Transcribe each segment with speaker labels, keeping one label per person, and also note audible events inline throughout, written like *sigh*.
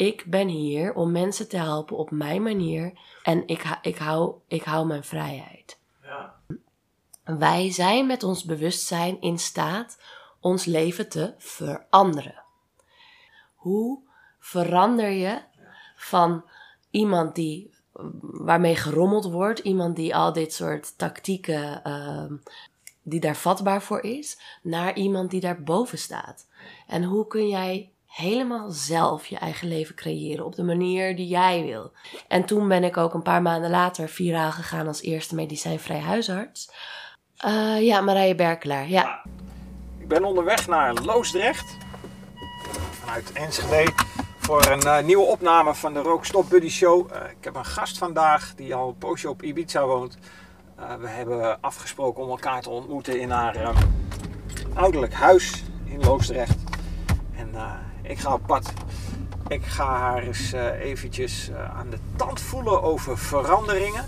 Speaker 1: ik ben hier om mensen te helpen op mijn manier en ik, ik, hou, ik hou mijn vrijheid.
Speaker 2: Ja.
Speaker 1: Wij zijn met ons bewustzijn in staat ons leven te veranderen. Hoe verander je van iemand die waarmee gerommeld wordt, iemand die al dit soort tactieken ehm, die daar vatbaar voor is, naar iemand die daar boven staat? En hoe kun jij helemaal zelf je eigen leven creëren op de manier die jij wil? En toen ben ik ook een paar maanden later viraal gegaan als eerste medicijnvrij huisarts. Eh, ja, Marije Berkelaar. Ja.
Speaker 2: Ik ben onderweg naar Loosdrecht. Vanuit Enschede. Voor een eh, nieuwe opname van de Rookstop Buddy Show. Eh, ik heb een gast vandaag die al een poosje op Ibiza woont. We hebben afgesproken om elkaar te ontmoeten in haar ouderlijk huis in Loosdrecht. En ik ga op pad. Ik ga haar eens eh, eventjes eh, aan de tand voelen over veranderingen.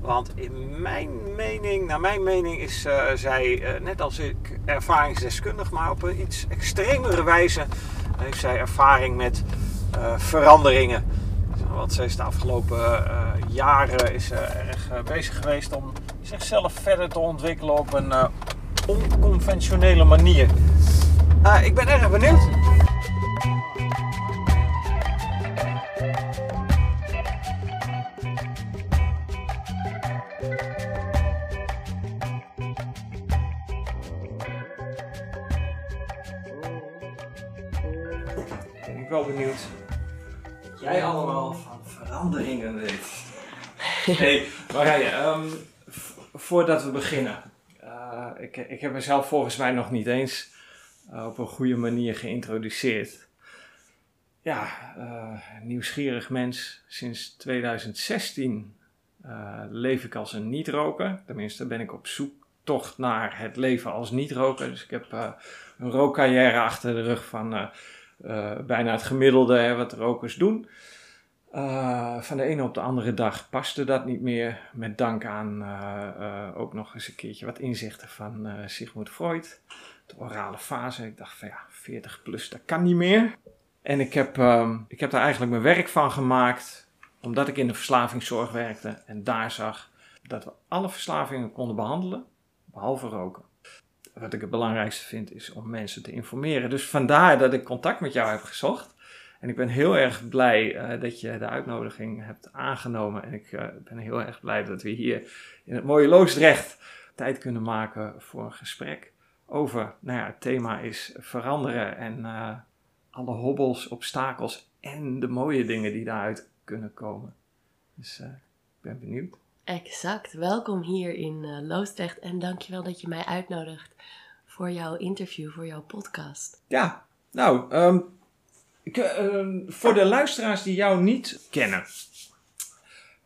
Speaker 2: Want in mijn mening, naar mijn mening, is eh, zij, net als ik, ervaringsdeskundig, maar op een iets extremere wijze heeft zij ervaring met veranderingen. Want zij is de afgelopen jaren is, erg bezig geweest om zichzelf verder te ontwikkelen op een onconventionele manier. Eh, ik ben erg benieuwd. Wel benieuwd wat jij allemaal van veranderingen weet. *laughs* hey, Marije, v- voordat we beginnen. eh, ik, ik heb mezelf volgens mij nog niet eens eh, op een goede manier geïntroduceerd. Ja, eh, nieuwsgierig mens. Sinds 2016 eh, leef ik als een niet-roker. Tenminste, ben ik op zoektocht naar het leven als niet-roker. Dus ik heb een rookcarrière achter de rug van bijna het gemiddelde hè, wat rokers doen. Eh, van de ene op de andere dag paste dat niet meer. Met dank aan eh, eh, ook nog eens een keertje wat inzichten van eh, Sigmund Freud. De orale fase. Ik dacht van ja, 40 plus, dat kan niet meer. En ik heb, ehm, ik heb daar eigenlijk mijn werk van gemaakt. Omdat ik in de verslavingszorg werkte. En daar zag dat we alle verslavingen konden behandelen. Behalve roken. Wat ik het belangrijkste vind is om mensen te informeren. Dus vandaar dat ik contact met jou heb gezocht. En ik ben heel erg blij eh, dat je de uitnodiging hebt aangenomen. En ik eh, ben heel erg blij dat we hier in het mooie Loosdrecht tijd kunnen maken voor een gesprek over, nou ja, het thema is veranderen en eh, alle hobbels, obstakels en de mooie dingen die daaruit kunnen komen. Dus ik ben benieuwd.
Speaker 1: Exact. Welkom hier in eh, Loosdrecht en dankjewel dat je mij uitnodigt voor jouw interview, voor jouw podcast.
Speaker 2: Ja, nou, ehm, ik, eh, ehm, voor de luisteraars die jou niet kennen,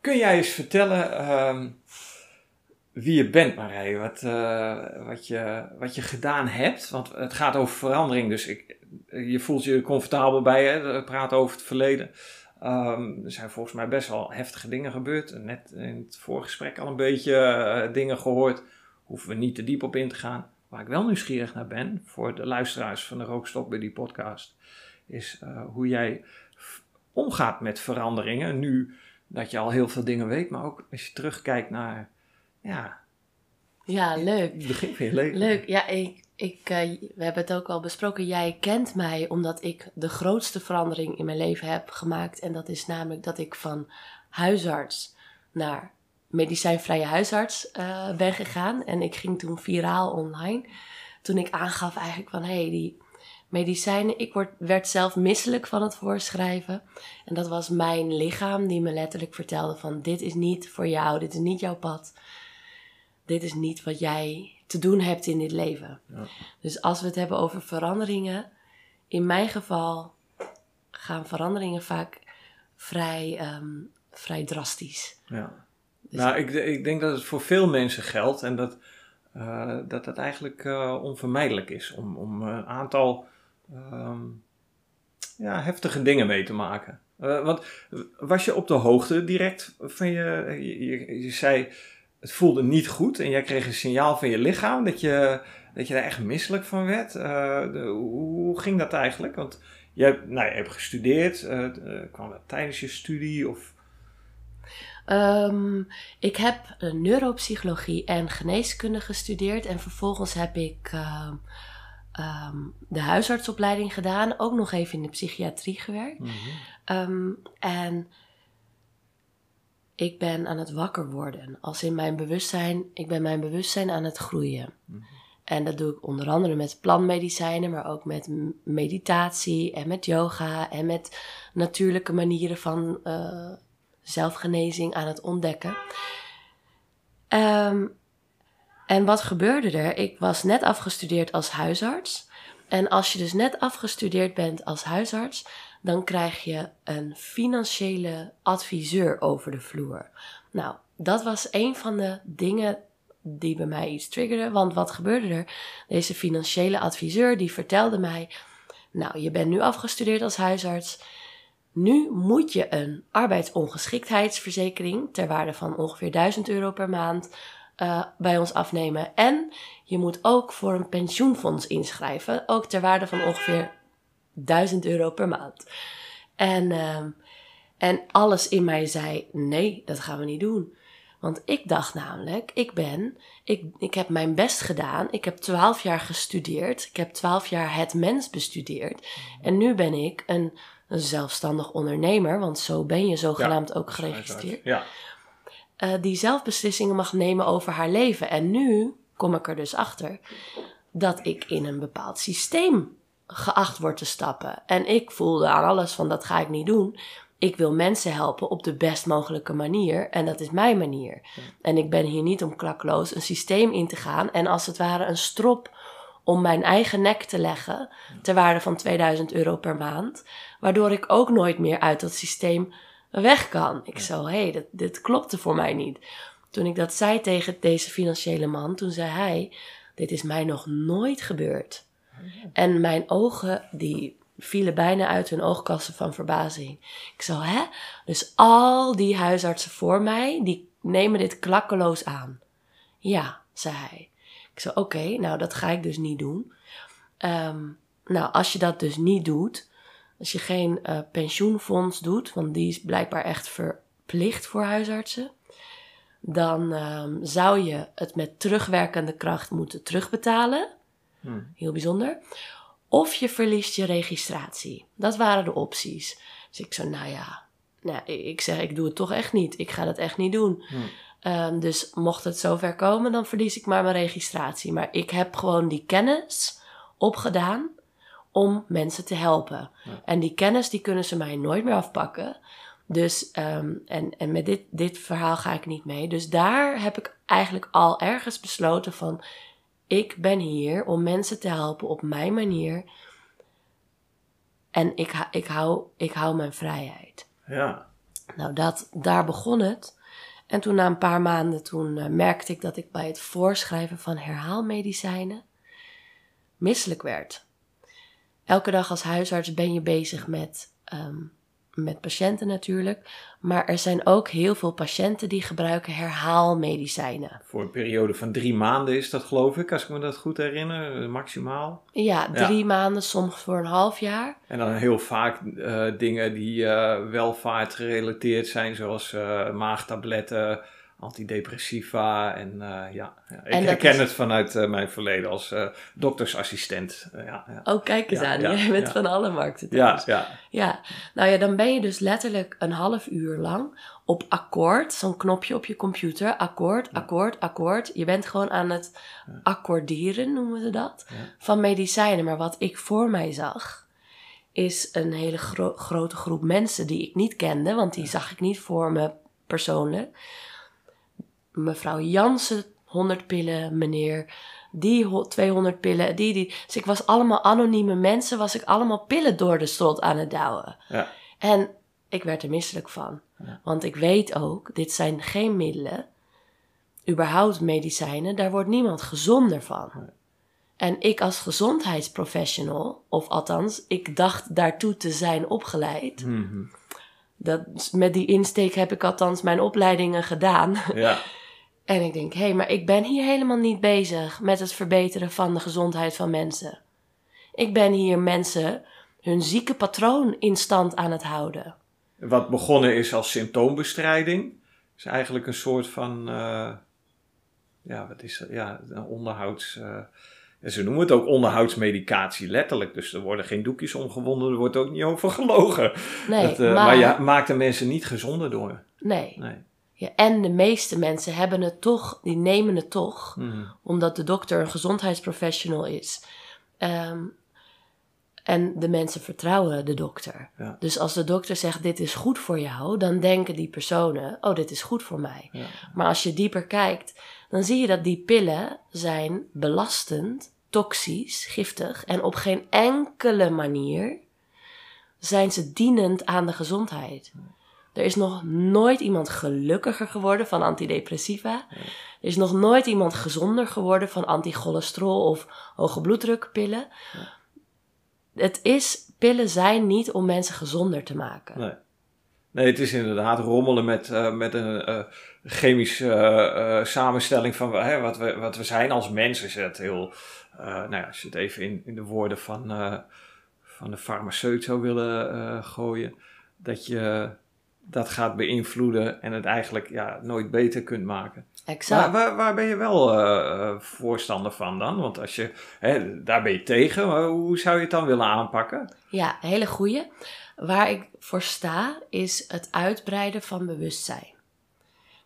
Speaker 2: kun jij eens vertellen ehm, wie je bent, Marije? Wat, eh, wat, je, wat je gedaan hebt? Want het gaat over verandering, dus ik, je voelt je comfortabel bij, hè? Praten over het verleden. Ehm, er zijn volgens mij best wel heftige dingen gebeurd. Net in het voorgesprek al een beetje eh, dingen gehoord. Hoeven we niet te diep op in te gaan. Waar ik wel nieuwsgierig naar ben, voor de luisteraars van de Rookstop bij die podcast, is eh, hoe jij omgaat met veranderingen. Nu dat je al heel veel dingen weet, maar ook als je terugkijkt naar ja,
Speaker 1: Ja, leuk.
Speaker 2: het begin van je leven.
Speaker 1: Leuk. Ja, ik, ik, eh, we hebben het ook al besproken. Jij kent mij omdat ik de grootste verandering in mijn leven heb gemaakt. En dat is namelijk dat ik van huisarts naar medicijnvrije huisarts eh, ben gegaan. En ik ging toen viraal online. Toen ik aangaf eigenlijk van, hé, hey, die medicijnen... Ik word, werd zelf misselijk van het voorschrijven. En dat was mijn lichaam die me letterlijk vertelde van... Dit is niet voor jou, dit is niet jouw pad. Dit is niet wat jij te doen hebt in dit leven.
Speaker 2: Ja.
Speaker 1: Dus als we het hebben over veranderingen... In mijn geval gaan veranderingen vaak vrij, ehm, vrij drastisch.
Speaker 2: Ja.
Speaker 1: Dus-
Speaker 2: Nou, ik, ik denk dat het voor veel mensen geldt en dat eh, dat het eigenlijk eh, onvermijdelijk is om, om een aantal ehm, ja, heftige dingen mee te maken. Eh, want was je op de hoogte direct van je, je, je, je zei het voelde niet goed en jij kreeg een signaal van je lichaam dat je, dat je daar echt misselijk van werd. Eh, de- hoe, ging dat eigenlijk? Want je hebt, nou, je hebt gestudeerd. eh, eh, kwam dat tijdens je studie? Of,
Speaker 1: Ehm, ik heb neuropsychologie en geneeskunde gestudeerd. En vervolgens heb ik ehm, ehm, de huisartsopleiding gedaan. Ook nog even in de psychiatrie gewerkt. Ehm, en ik ben aan het wakker worden. Als in mijn bewustzijn, ik ben mijn bewustzijn aan het groeien. En dat doe ik onder andere met plantmedicijnen, maar ook met meditatie en met yoga en met natuurlijke manieren van eh, zelfgenezing aan het ontdekken. Ehm, en wat gebeurde er? Ik was net afgestudeerd als huisarts. En als je dus net afgestudeerd bent als huisarts, dan krijg je een financiële adviseur over de vloer. Nou, dat was een van de dingen die bij mij iets triggerde. Want wat gebeurde er? Deze financiële adviseur die vertelde mij: Nou, je bent nu afgestudeerd als huisarts. Nu moet je een arbeidsongeschiktheidsverzekering ter waarde van ongeveer 1000 euro per maand eh, bij ons afnemen. En je moet ook voor een pensioenfonds inschrijven, ook ter waarde van ongeveer 1000 euro per maand. En, ehm, en alles in mij zei: nee, dat gaan we niet doen. Want ik dacht namelijk, ik ben, ik, ik heb mijn best gedaan. Ik heb twaalf jaar gestudeerd. Ik heb twaalf jaar het mens bestudeerd. En nu ben ik een, een zelfstandig ondernemer, want zo ben je zogenaamd ook geregistreerd.
Speaker 2: Ja.
Speaker 1: eh, die zelf beslissingen mag nemen over haar leven. En nu kom ik er dus achter dat ik in een bepaald systeem geacht word te stappen. En ik voelde aan alles van dat ga ik niet doen. Ik wil mensen helpen op de best mogelijke manier. En dat is mijn manier. En ik ben hier niet om klakloos een systeem in te gaan. En als het ware een strop om mijn eigen nek te leggen. Ter waarde van 2000 euro per maand. Waardoor ik ook nooit meer uit dat systeem weg kan. Ik zo, hé, hey, dit, dit klopte voor mij niet. Toen ik dat zei tegen deze financiële man, toen zei hij: Dit is mij nog nooit gebeurd. En mijn ogen, die vielen bijna uit hun oogkassen van verbazing. Ik zo, hè? Dus al die huisartsen voor mij, die nemen dit klakkeloos aan. Ja, zei hij. Ik zo, oké, nou dat ga ik dus niet doen. Ehm, nou, als je dat dus niet doet, als je geen eh, pensioenfonds doet, want die is blijkbaar echt verplicht voor huisartsen, dan ehm, zou je het met terugwerkende kracht moeten terugbetalen.
Speaker 2: Hmm.
Speaker 1: Heel bijzonder. Of je verliest je registratie. Dat waren de opties. Dus ik zo, nou ja, nou, ik zeg, ik doe het toch echt niet. Ik ga dat echt niet doen.
Speaker 2: Hmm.
Speaker 1: Ehm, dus mocht het zover komen, dan verlies ik maar mijn registratie. Maar ik heb gewoon die kennis opgedaan om mensen te helpen.
Speaker 2: Ja.
Speaker 1: En die kennis, die kunnen ze mij nooit meer afpakken. Dus, ehm, en, en met dit, dit verhaal ga ik niet mee. Dus daar heb ik eigenlijk al ergens besloten van... Ik ben hier om mensen te helpen op mijn manier. En ik, ik, hou, ik hou mijn vrijheid.
Speaker 2: Ja.
Speaker 1: Nou, dat, daar begon het. En toen na een paar maanden, toen eh, merkte ik dat ik bij het voorschrijven van herhaalmedicijnen misselijk werd. Elke dag als huisarts ben je bezig met, ehm, met patiënten natuurlijk. Maar er zijn ook heel veel patiënten die gebruiken herhaalmedicijnen.
Speaker 2: Voor een periode van drie maanden is dat, geloof ik, als ik me dat goed herinner, eh, maximaal.
Speaker 1: Ja,
Speaker 2: Ja.
Speaker 1: drie maanden, soms voor een half jaar.
Speaker 2: En dan heel vaak eh, dingen die eh, welvaart gerelateerd zijn, zoals eh, maagtabletten, antidepressiva. En eh, ja, ja, ik
Speaker 1: En
Speaker 2: herken
Speaker 1: is-
Speaker 2: het vanuit eh, mijn verleden als eh, doktersassistent. Ja, ja.
Speaker 1: Oh, kijk eens
Speaker 2: Ja,
Speaker 1: aan. Jij bent van alle markten
Speaker 2: Ja,
Speaker 1: thuis.
Speaker 2: ja,
Speaker 1: Ja, nou ja, dan ben je dus letterlijk een half uur lang op akkoord, zo'n knopje op je computer, akkoord, akkoord, akkoord. Je bent gewoon aan het accorderen, noemen we dat, van medicijnen. Maar wat ik voor mij zag, is een hele gro- grote groep mensen die ik niet kende, want die zag ik niet voor me persoonlijk. Mevrouw Jansen, 100 pillen, meneer die ho- 200 pillen, die, die. Dus ik was allemaal anonieme mensen, was ik allemaal pillen door de strot aan het douwen.
Speaker 2: ja.
Speaker 1: En ik werd er misselijk van.
Speaker 2: Ja.
Speaker 1: Want ik weet ook, dit zijn geen middelen, überhaupt medicijnen, daar wordt niemand gezonder van. En ik als gezondheidsprofessional, of althans, ik dacht daartoe te zijn opgeleid.
Speaker 2: Mhm.
Speaker 1: Dat, met die insteek heb ik althans mijn opleidingen gedaan.
Speaker 2: ja. *laughs*
Speaker 1: En ik denk, hé, hey, maar ik ben hier helemaal niet bezig met het verbeteren van de gezondheid van mensen. Ik ben hier mensen hun zieke patroon in stand aan het houden.
Speaker 2: Wat begonnen is als symptoombestrijding, is eigenlijk een soort van, uh, ja, wat is dat? Ja, een onderhouds. Uh, ze noemen het ook onderhoudsmedicatie, letterlijk. Dus er worden geen doekjes omgewonden, er wordt ook niet over gelogen.
Speaker 1: Nee,
Speaker 2: het, uh, maar, maar je maakt de mensen niet gezonder door.
Speaker 1: Nee. nee. Ja, en de meeste mensen hebben het toch, die nemen het toch,
Speaker 2: Mhm.
Speaker 1: omdat de dokter een gezondheidsprofessional is. Ehm, en de mensen vertrouwen de dokter.
Speaker 2: Ja.
Speaker 1: Dus als de dokter zegt: Dit is goed voor jou, dan denken die personen: Oh, dit is goed voor mij.
Speaker 2: Ja.
Speaker 1: Maar als je dieper kijkt, dan zie je dat die pillen zijn belastend, toxisch, giftig en op geen enkele manier zijn ze dienend aan de gezondheid. Er is nog nooit iemand gelukkiger geworden van antidepressiva. Er is nog nooit iemand gezonder geworden van anticholesterol of hoge bloeddrukpillen. Het is, pillen zijn niet om mensen gezonder te maken.
Speaker 2: Nee. Nee, het is inderdaad rommelen met, uh, met een uh, chemische uh, samenstelling van hè, wat, we, wat we zijn als mensen. Is het heel, nou ja, als je het even in, in de woorden van, van de farmaceut zou willen gooien, dat je dat gaat beïnvloeden en het eigenlijk ja, nooit beter kunt maken.
Speaker 1: Exact.
Speaker 2: Waar, waar, waar ben je wel uh, voorstander van dan? Want als je, hè, daar ben je tegen, maar hoe zou je het dan willen aanpakken?
Speaker 1: Ja, hele goeie. Waar ik voor sta is het uitbreiden van bewustzijn.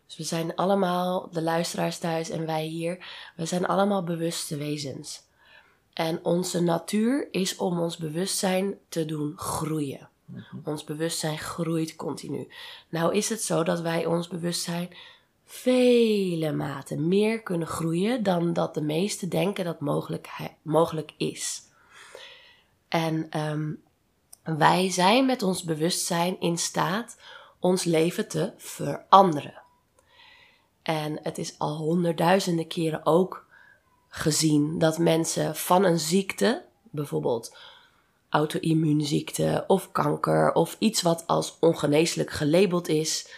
Speaker 1: Dus we zijn allemaal, de luisteraars thuis en wij hier, we zijn allemaal bewuste wezens. En onze natuur is om ons bewustzijn te doen groeien.
Speaker 2: Mhm.
Speaker 1: Ons bewustzijn groeit continu. Nou is het zo dat wij ons bewustzijn vele maten meer kunnen groeien dan dat de meesten denken dat mogelijk, mogelijk is. En um, wij zijn met ons bewustzijn in staat ons leven te veranderen. En het is al honderdduizenden keren ook gezien dat mensen van een ziekte, bijvoorbeeld auto-immuunziekte of kanker of iets wat als ongeneeslijk gelabeld is,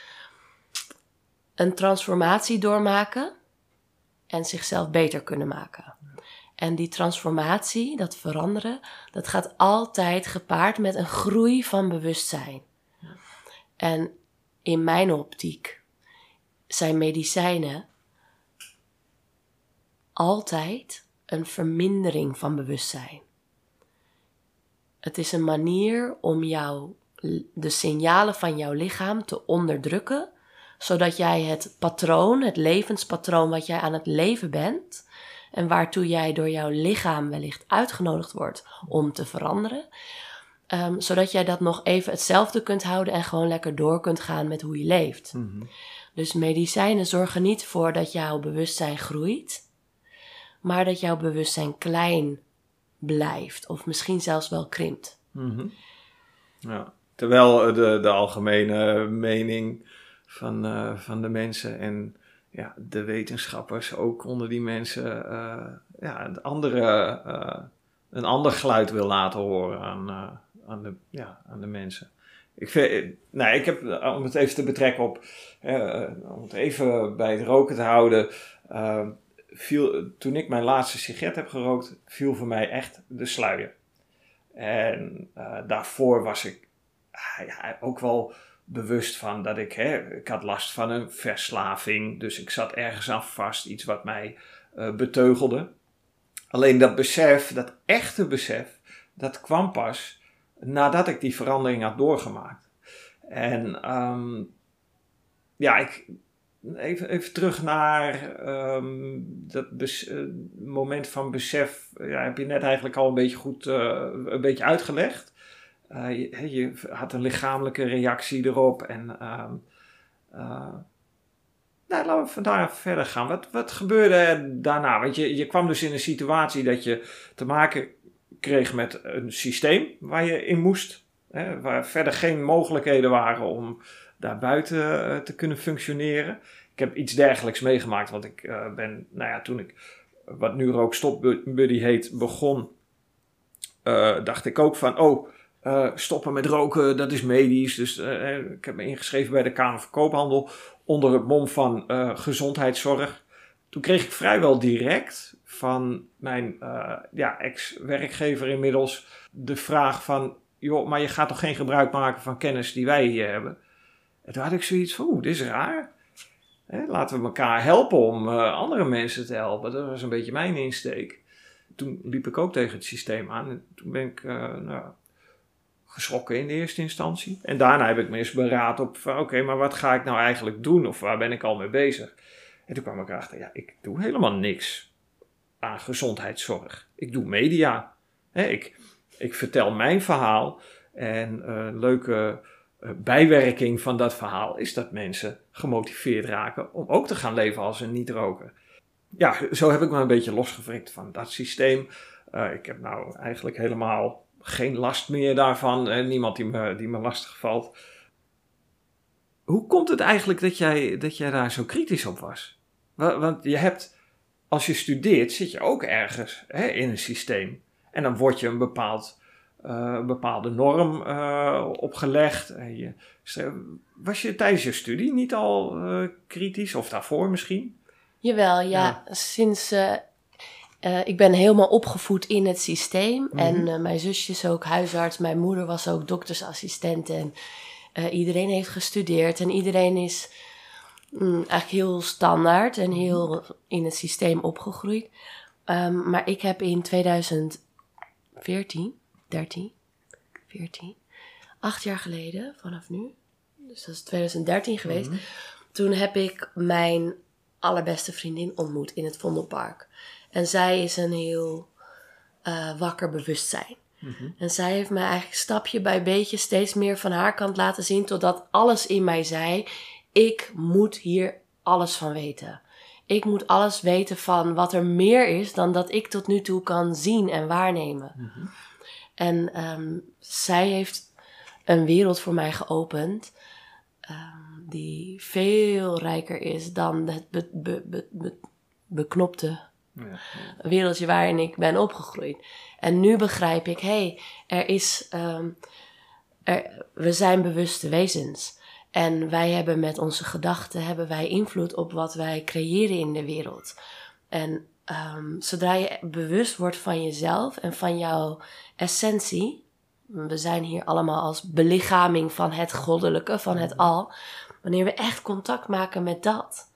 Speaker 1: een transformatie doormaken en zichzelf beter kunnen maken. En die transformatie, dat veranderen, dat gaat altijd gepaard met een groei van bewustzijn. En in mijn optiek zijn medicijnen altijd een vermindering van bewustzijn. Het is een manier om jou, de signalen van jouw lichaam te onderdrukken, zodat jij het patroon, het levenspatroon wat jij aan het leven bent, en waartoe jij door jouw lichaam wellicht uitgenodigd wordt om te veranderen, um, zodat jij dat nog even hetzelfde kunt houden en gewoon lekker door kunt gaan met hoe je leeft.
Speaker 2: Mm -hmm.
Speaker 1: Dus medicijnen zorgen niet voor dat jouw bewustzijn groeit, maar dat jouw bewustzijn klein blijft of misschien zelfs wel krimpt.
Speaker 2: -hmm. ja. Terwijl de, de algemene mening van, uh, van de mensen en ja, de wetenschappers ook onder die mensen uh, ja, een, andere, een ander geluid wil laten horen aan, aan, de, ja, aan de mensen. Ik, vind, nou, ik heb, om het even te betrekken op, om het even bij het roken te houden, viel, toen ik mijn laatste sigaret heb gerookt, viel voor mij echt de sluier. En daarvoor was ik ja, ook wel bewust van dat ik, hè, ik had last van een verslaving, dus ik zat ergens aan vast, iets wat mij uh, beteugelde. Alleen dat besef, dat echte besef, dat kwam pas nadat ik die verandering had doorgemaakt. En um, ja, ik, even, even terug naar um, dat uh, moment van besef, ja, heb je net eigenlijk al een beetje goed uh, een beetje uitgelegd. Uh, je, je, had een lichamelijke reactie erop. En uh, nou, laten we vandaar verder gaan. Wat, wat gebeurde er daarna? Want je, je kwam dus in een situatie dat je te maken kreeg met een systeem waar je in moest. Hè, waar verder geen mogelijkheden waren om daar buiten te kunnen functioneren. Ik heb iets dergelijks meegemaakt, want ik ben, nou ja, toen ik wat nu ook Stop Buddy heet begon, dacht ik ook van, oh, stoppen met roken, dat is medisch. Dus ik heb me ingeschreven bij de Kamer van Koophandel onder het mom van gezondheidszorg. Toen kreeg ik vrijwel direct van mijn ja, ex-werkgever inmiddels de vraag van... joh, maar je gaat toch geen gebruik maken van kennis die wij hier hebben? En toen had ik zoiets van, oeh, dit is raar. Hè, laten we elkaar helpen om eh, andere mensen te helpen. Dat was een beetje mijn insteek. Toen liep ik ook tegen het systeem aan. En toen ben ik uh, nou, geschrokken in de eerste instantie. En daarna heb ik me eens beraad op oké, maar wat ga ik nou eigenlijk doen? Of waar ben ik al mee bezig? En toen kwam ik erachter, ja, ik doe helemaal niks aan gezondheidszorg. Ik doe media. Hè, ik, ik vertel mijn verhaal en uh, leuke bijwerking van dat verhaal is dat mensen gemotiveerd raken om ook te gaan leven als een niet-roker. Ja, zo heb ik me een beetje losgewrikt van dat systeem. Uh, ik heb nou eigenlijk helemaal geen last meer daarvan en niemand die me, die me lastig valt. Hoe komt het eigenlijk dat jij, dat jij daar zo kritisch op was? Want je hebt, als je studeert, zit je ook ergens hè, in een systeem. En dan word je een bepaald, uh, bepaalde norm uh, opgelegd. En je, was je tijdens je studie niet al uh, kritisch, of daarvoor misschien?
Speaker 1: Jawel, ja. ja. Sinds. ik ben helemaal opgevoed in het systeem. Mm -hmm. En mijn zusje is ook huisarts. Mijn moeder was ook doktersassistent. En iedereen heeft gestudeerd. En iedereen is mm, eigenlijk heel standaard en heel in het systeem opgegroeid. Um, maar ik heb in 2000 14, 13, 14, acht jaar geleden vanaf nu. Dus dat is 2013 geweest. Mm -hmm. Toen heb ik mijn allerbeste vriendin ontmoet in het Vondelpark. En zij is een heel uh, wakker bewustzijn. Mm -hmm. En zij heeft mij eigenlijk stapje bij beetje steeds meer van haar kant laten zien. Totdat alles in mij zei: ik moet hier alles van weten. Ik moet alles weten van wat er meer is dan dat ik tot nu toe kan zien en waarnemen. Mm -hmm. En um, zij heeft een wereld voor mij geopend um, die veel rijker is dan het be be be be beknopte ja. wereldje waarin ik ben opgegroeid. En nu begrijp ik, hé, hey, er is, um, er, we zijn bewuste wezens. En wij hebben met onze gedachten hebben wij invloed op wat wij creëren in de wereld. En um, zodra je bewust wordt van jezelf en van jouw essentie. We zijn hier allemaal als belichaming van het goddelijke, van het al. Wanneer we echt contact maken met dat,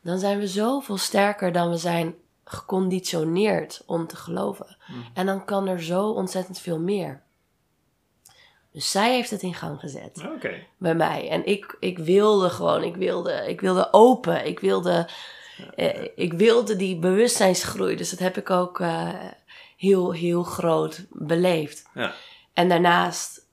Speaker 1: dan zijn we zoveel sterker dan we zijn geconditioneerd om te geloven. Mm. En dan kan er zo ontzettend veel meer. Dus zij heeft het in gang gezet.
Speaker 2: Okay.
Speaker 1: Bij mij. En ik, ik wilde gewoon, ik wilde, ik wilde open. Ik wilde, ik wilde die bewustzijnsgroei. Dus dat heb ik ook uh, heel, heel groot beleefd.
Speaker 2: Ja.
Speaker 1: En daarnaast,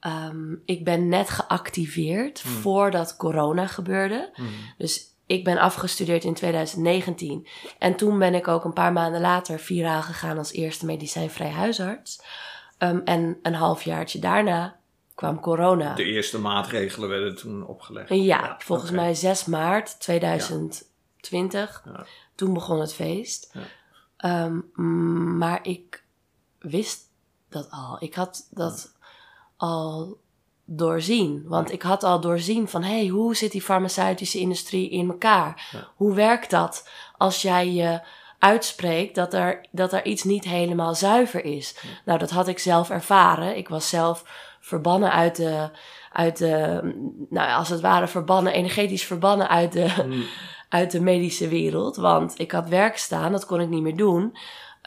Speaker 1: um, ik ben net geactiveerd hmm. voordat corona gebeurde.
Speaker 2: Hmm.
Speaker 1: Dus ik ben afgestudeerd in 2019. En toen ben ik ook een paar maanden later viraal gegaan als eerste medicijnvrij huisarts. Um, en een halfjaartje daarna kwam corona.
Speaker 2: De eerste maatregelen werden toen opgelegd.
Speaker 1: Ja, ja volgens okay. mij 6 maart 2020.
Speaker 2: Ja.
Speaker 1: Toen begon het feest.
Speaker 2: Ja.
Speaker 1: Um, maar ik wist dat al. Ik had dat al doorzien. Want ik had al doorzien van... hé, hey, hoe zit die farmaceutische industrie in elkaar?
Speaker 2: Ja.
Speaker 1: Hoe werkt dat als jij je uitspreekt dat er, dat er iets niet helemaal zuiver is?
Speaker 2: Ja.
Speaker 1: Nou, dat had ik zelf ervaren. Ik was zelf verbannen uit de... Uit de nou, als het ware verbannen, energetisch verbannen uit de,
Speaker 2: Mm. *laughs*
Speaker 1: uit de medische wereld. Want ik had werk staan, dat kon ik niet meer doen.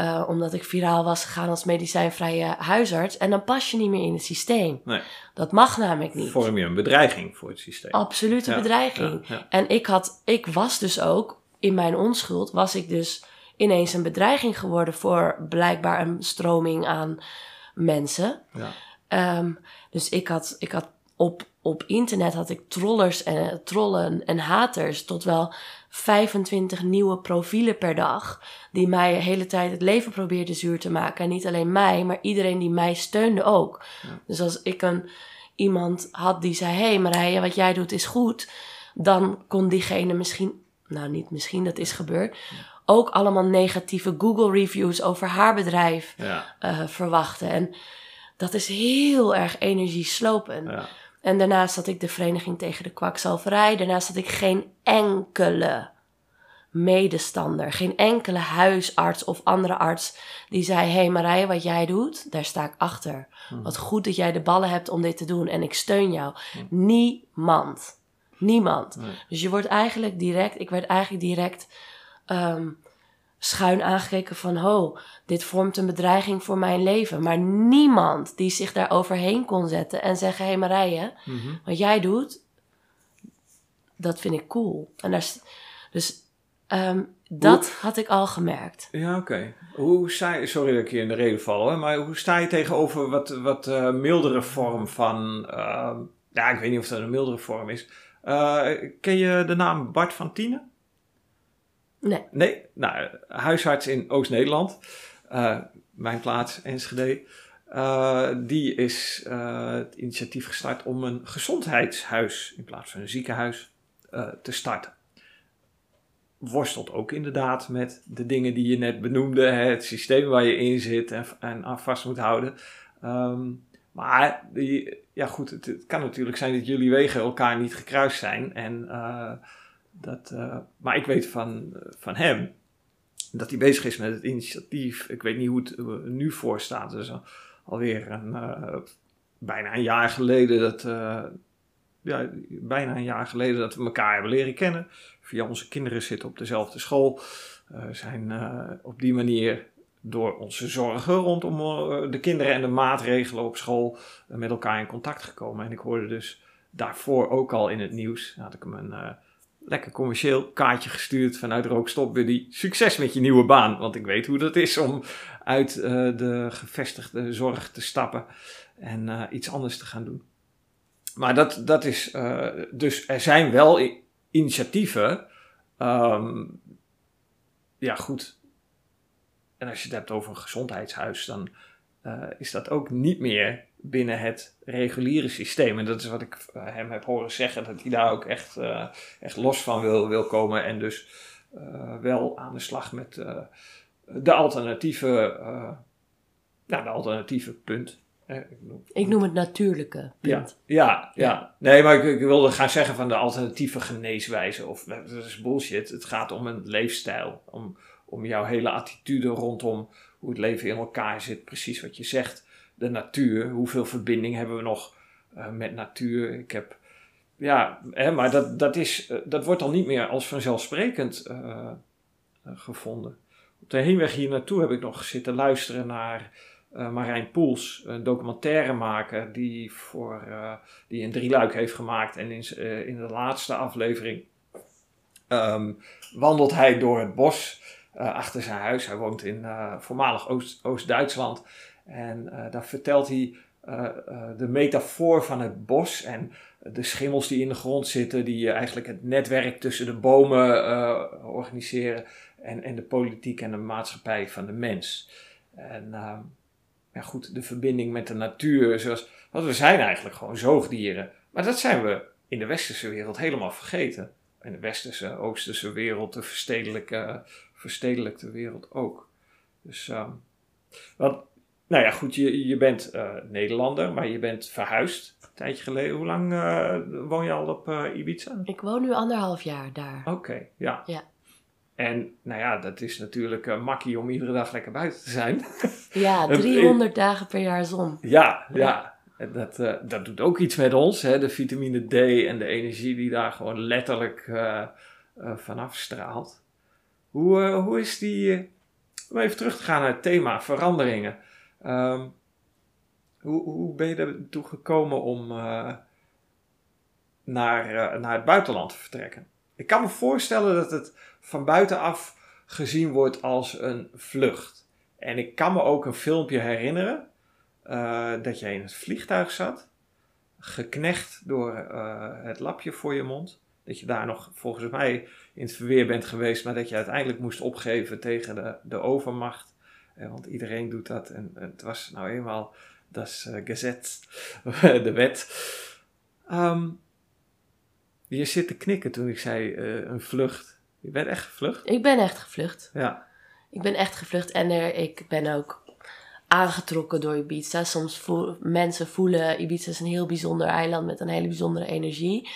Speaker 1: Uh, omdat ik viraal was gegaan als medicijnvrije huisarts. En dan pas je niet meer in het systeem.
Speaker 2: Nee.
Speaker 1: Dat mag namelijk niet.
Speaker 2: Vorm je een bedreiging voor het systeem.
Speaker 1: Absolute
Speaker 2: Ja,
Speaker 1: bedreiging.
Speaker 2: ja, ja.
Speaker 1: En ik, had, ik was dus ook, in mijn onschuld, was ik dus ineens een bedreiging geworden voor blijkbaar een stroming aan mensen.
Speaker 2: Ja.
Speaker 1: Um, dus ik had, ik had op, op internet had ik trollers en trollen en haters tot wel 25 nieuwe profielen per dag. Die mij de hele tijd het leven probeerden zuur te maken. En niet alleen mij, maar iedereen die mij steunde ook.
Speaker 2: Ja.
Speaker 1: Dus als ik een, iemand had die zei: Hé hey Marije, wat jij doet is goed. Dan kon diegene misschien, nou niet misschien, dat is gebeurd. Ook allemaal negatieve Google reviews over haar bedrijf
Speaker 2: Ja.
Speaker 1: uh, verwachten. En dat is heel erg energieslopend.
Speaker 2: Ja.
Speaker 1: En daarnaast had ik de Vereniging tegen de Kwakzalverij. Daarnaast had ik geen enkele medestander, geen enkele huisarts of andere arts die zei: Hé hey Marije, wat jij doet, daar sta ik achter.
Speaker 2: Hmm.
Speaker 1: Wat goed dat jij de ballen hebt om dit te doen en ik steun jou. Niemand. Niemand.
Speaker 2: Nee.
Speaker 1: Dus je wordt eigenlijk direct, ik werd eigenlijk direct ehm, schuin aangekeken van: Ho, dit vormt een bedreiging voor mijn leven. Maar niemand die zich daar overheen kon zetten en zeggen: Hé hey Marije,
Speaker 2: Mhm.
Speaker 1: wat jij doet, dat vind ik cool. En daar, dus ehm, dat had ik al gemerkt.
Speaker 2: Ja, oké. Hoe sta je, sorry dat ik je in de reden val, hè, maar hoe sta je tegenover wat, wat eh, mildere vorm van, ehm, ja, ik weet niet of dat een mildere vorm is. Eh, ken je de naam Bart van Tienen?
Speaker 1: Nee.
Speaker 2: Nee? Nou, huisarts in Oost-Nederland, eh, mijn plaats, Enschede. Eh, die is eh, het initiatief gestart om een gezondheidshuis in plaats van een ziekenhuis te starten. Worstelt ook inderdaad met de dingen die je net benoemde, hè, het systeem waar je in zit en, aan vast moet houden. Ehm, maar die, ja goed, het, het kan natuurlijk zijn dat jullie wegen elkaar niet gekruist zijn. En, dat, eh, maar ik weet van, van hem dat hij bezig is met het initiatief. Ik weet niet hoe het er nu voor staat. Dus al- alweer eh, bijna een jaar geleden dat, eh, ja, bijna een jaar geleden dat we elkaar hebben leren kennen. Via onze kinderen zitten op dezelfde school. Eh, zijn eh, op die manier door onze zorgen rondom eh, de kinderen en de maatregelen op school eh, met elkaar in contact gekomen. En ik hoorde dus daarvoor ook al in het nieuws, had ik hem een eh, lekker commercieel kaartje gestuurd vanuit Rookstop Buddy. Succes met je nieuwe baan, want ik weet hoe dat is om uit eh, de gevestigde zorg te stappen en eh, iets anders te gaan doen. Maar dat, dat is, eh, dus er zijn wel initiatieven. ehm, ja, goed. En als je het hebt over een gezondheidshuis, dan is dat ook niet meer binnen het reguliere systeem. En dat is wat ik eh, hem heb horen zeggen, dat hij daar ook echt, eh, echt los van wil, wil komen. En dus eh, wel aan de slag met de alternatieve, nou, de alternatieve punt. Eh, ik noem-
Speaker 1: Ik noem het natuurlijke punt.
Speaker 2: ja, ja, ja. Nee, maar ik, ik wilde gaan zeggen van de alternatieve geneeswijze. Of dat is bullshit. Het gaat om een leefstijl. Om, om jouw hele attitude rondom hoe het leven in elkaar zit. Precies wat je zegt. De natuur. Hoeveel verbinding hebben we nog eh, met natuur? Ik heb. Ja, hè, maar dat, dat, is, eh, dat wordt al niet meer als vanzelfsprekend eh, gevonden. Op de heenweg hier naartoe heb ik nog zitten luisteren naar Marijn Poels, een documentairemaker die, voor, die een drieluik heeft gemaakt. En in, in de laatste aflevering ehm, wandelt hij door het bos achter zijn huis. Hij woont in voormalig Oost- Oost-Duitsland. En eh, daar vertelt hij eh, de metafoor van het bos en de schimmels die in de grond zitten, die eigenlijk het netwerk tussen de bomen organiseren. En, en de politiek en de maatschappij van de mens. En ehm, ja, goed, de verbinding met de natuur. Zoals, want we zijn eigenlijk gewoon zoogdieren. Maar dat zijn we in de westerse wereld helemaal vergeten. In de westerse, oosterse wereld, de verstedelijke, verstedelijkte wereld ook. Dus, ehm, want, nou ja, goed, je, je bent eh, Nederlander, maar je bent verhuisd een tijdje geleden. Hoe lang eh, woon je al op eh, Ibiza?
Speaker 1: Ik woon nu anderhalf jaar daar.
Speaker 2: Oké, ja.
Speaker 1: Ja.
Speaker 2: En nou ja, dat is natuurlijk makkie om iedere dag lekker buiten te zijn. *laughs*
Speaker 1: Ja,
Speaker 2: Het-
Speaker 1: 300 dagen per jaar zon.
Speaker 2: Ja, ja. En Dat, dat doet ook iets met ons, hè? de vitamine D en de energie die daar gewoon letterlijk vanaf straalt. Hoe, hoe is die, om even terug te gaan naar het thema veranderingen. Ehm, hoe, hoe ben je ertoe gekomen om eh, naar, eh, naar het buitenland te vertrekken? Ik kan me voorstellen dat het van buitenaf gezien wordt als een vlucht. En ik kan me ook een filmpje herinneren eh, dat jij in het vliegtuig zat, geknecht door het lapje voor je mond. Dat je daar nog volgens mij in het verweer bent geweest, maar dat je uiteindelijk moest opgeven tegen de, de overmacht. Want iedereen doet dat en, en het was nou eenmaal, dat is eh, gezet, *laughs* de wet. Ehm, je zit te knikken toen ik zei eh, een vlucht. Je bent echt gevlucht?
Speaker 1: Ik ben echt gevlucht.
Speaker 2: Ja.
Speaker 1: Ik ben echt gevlucht en er, ik ben ook aangetrokken door Ibiza. Soms voel, mensen voelen Ibiza is een heel bijzonder eiland met een hele bijzondere energie.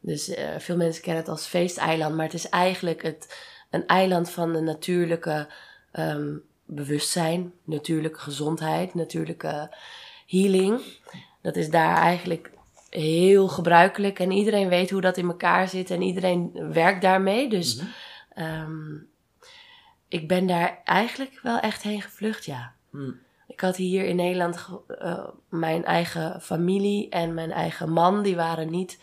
Speaker 1: Dus eh, veel mensen kennen het als feesteiland, maar het is eigenlijk het, een eiland van de natuurlijke ehm, bewustzijn, natuurlijke gezondheid, natuurlijke healing. Dat is daar eigenlijk heel gebruikelijk en iedereen weet hoe dat in elkaar zit en iedereen werkt daarmee. Dus
Speaker 2: Mhm.
Speaker 1: ehm, ik ben daar eigenlijk wel echt heen gevlucht, ja.
Speaker 2: Hm.
Speaker 1: Ik had hier in Nederland eh, mijn eigen familie en mijn eigen man, die waren niet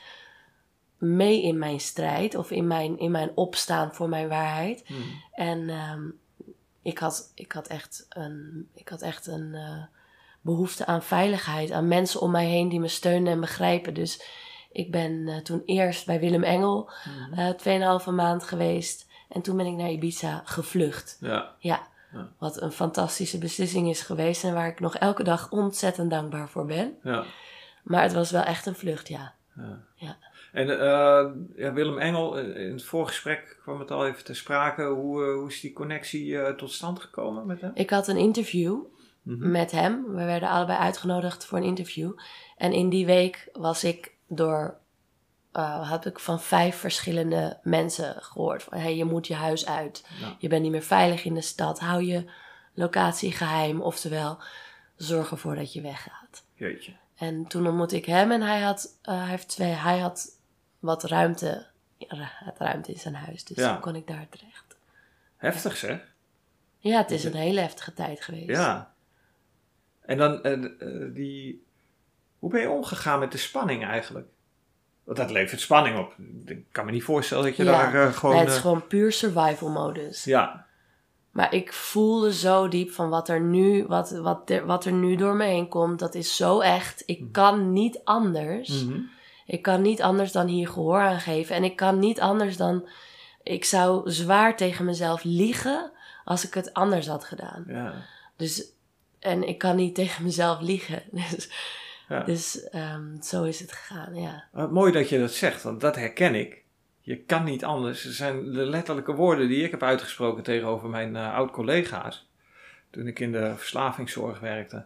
Speaker 1: mee in mijn strijd of in mijn, in mijn opstaan voor mijn waarheid.
Speaker 2: Hm.
Speaker 1: En ehm, ik, had, ik had echt een, ik had echt een eh, behoefte aan veiligheid, aan mensen om mij heen die me steunen en begrijpen. Dus ik ben eh, toen eerst bij Willem Engel
Speaker 2: Mhm.
Speaker 1: eh tweeënhalve maand geweest. En toen ben ik naar Ibiza gevlucht.
Speaker 2: Ja.
Speaker 1: Ja,
Speaker 2: Ja.
Speaker 1: wat een fantastische beslissing is geweest en waar ik nog elke dag ontzettend dankbaar voor ben.
Speaker 2: Ja.
Speaker 1: Maar het was wel echt een vlucht, ja.
Speaker 2: Ja.
Speaker 1: Ja.
Speaker 2: En eh, ja, Willem Engel, eh, in het voorgesprek kwam het al even ter sprake. Hoe, eh, hoe is die connectie tot stand gekomen met hem?
Speaker 1: Ik had een interview
Speaker 2: Mhm.
Speaker 1: met hem. We werden allebei uitgenodigd voor een interview. En in die week was ik door, had ik van vijf verschillende mensen gehoord. Van, hey, je moet je huis uit.
Speaker 2: Ja.
Speaker 1: Je bent niet meer veilig in de stad. Hou je locatie geheim. Oftewel, zorg ervoor dat je weggaat.
Speaker 2: Jeetje.
Speaker 1: En toen ontmoette ik hem en hij had, hij heeft twee, hij had wat ruimte, het ruimte in zijn huis. Dus
Speaker 2: Ja.
Speaker 1: toen kon ik daar terecht.
Speaker 2: Heftig zeg.
Speaker 1: Ja, het is een hele heftige tijd geweest.
Speaker 2: Ja. En dan, eh, eh, die... Hoe ben je omgegaan met de spanning eigenlijk? Want dat levert spanning op. Ik kan me niet voorstellen dat je
Speaker 1: Ja.
Speaker 2: daar eh, gewoon...
Speaker 1: Nee, het is gewoon puur survival modus.
Speaker 2: ja.
Speaker 1: Maar ik voelde zo diep van wat er nu, wat, wat, er, wat er nu door me heen komt. Dat is zo echt. Ik kan niet anders.
Speaker 2: Mhm.
Speaker 1: Ik kan niet anders dan hier gehoor aan geven. En ik kan niet anders dan. Ik zou zwaar tegen mezelf liegen als ik het anders had gedaan.
Speaker 2: ja.
Speaker 1: Dus, en ik kan niet tegen mezelf liegen. *laughs* Dus,
Speaker 2: Ja.
Speaker 1: dus ehm, zo is het gegaan, ja.
Speaker 2: Mooi dat je dat zegt, want dat herken ik. Je kan niet anders. Er zijn de letterlijke woorden die ik heb uitgesproken tegenover mijn eh, oud-collega's. Toen ik in de verslavingszorg werkte.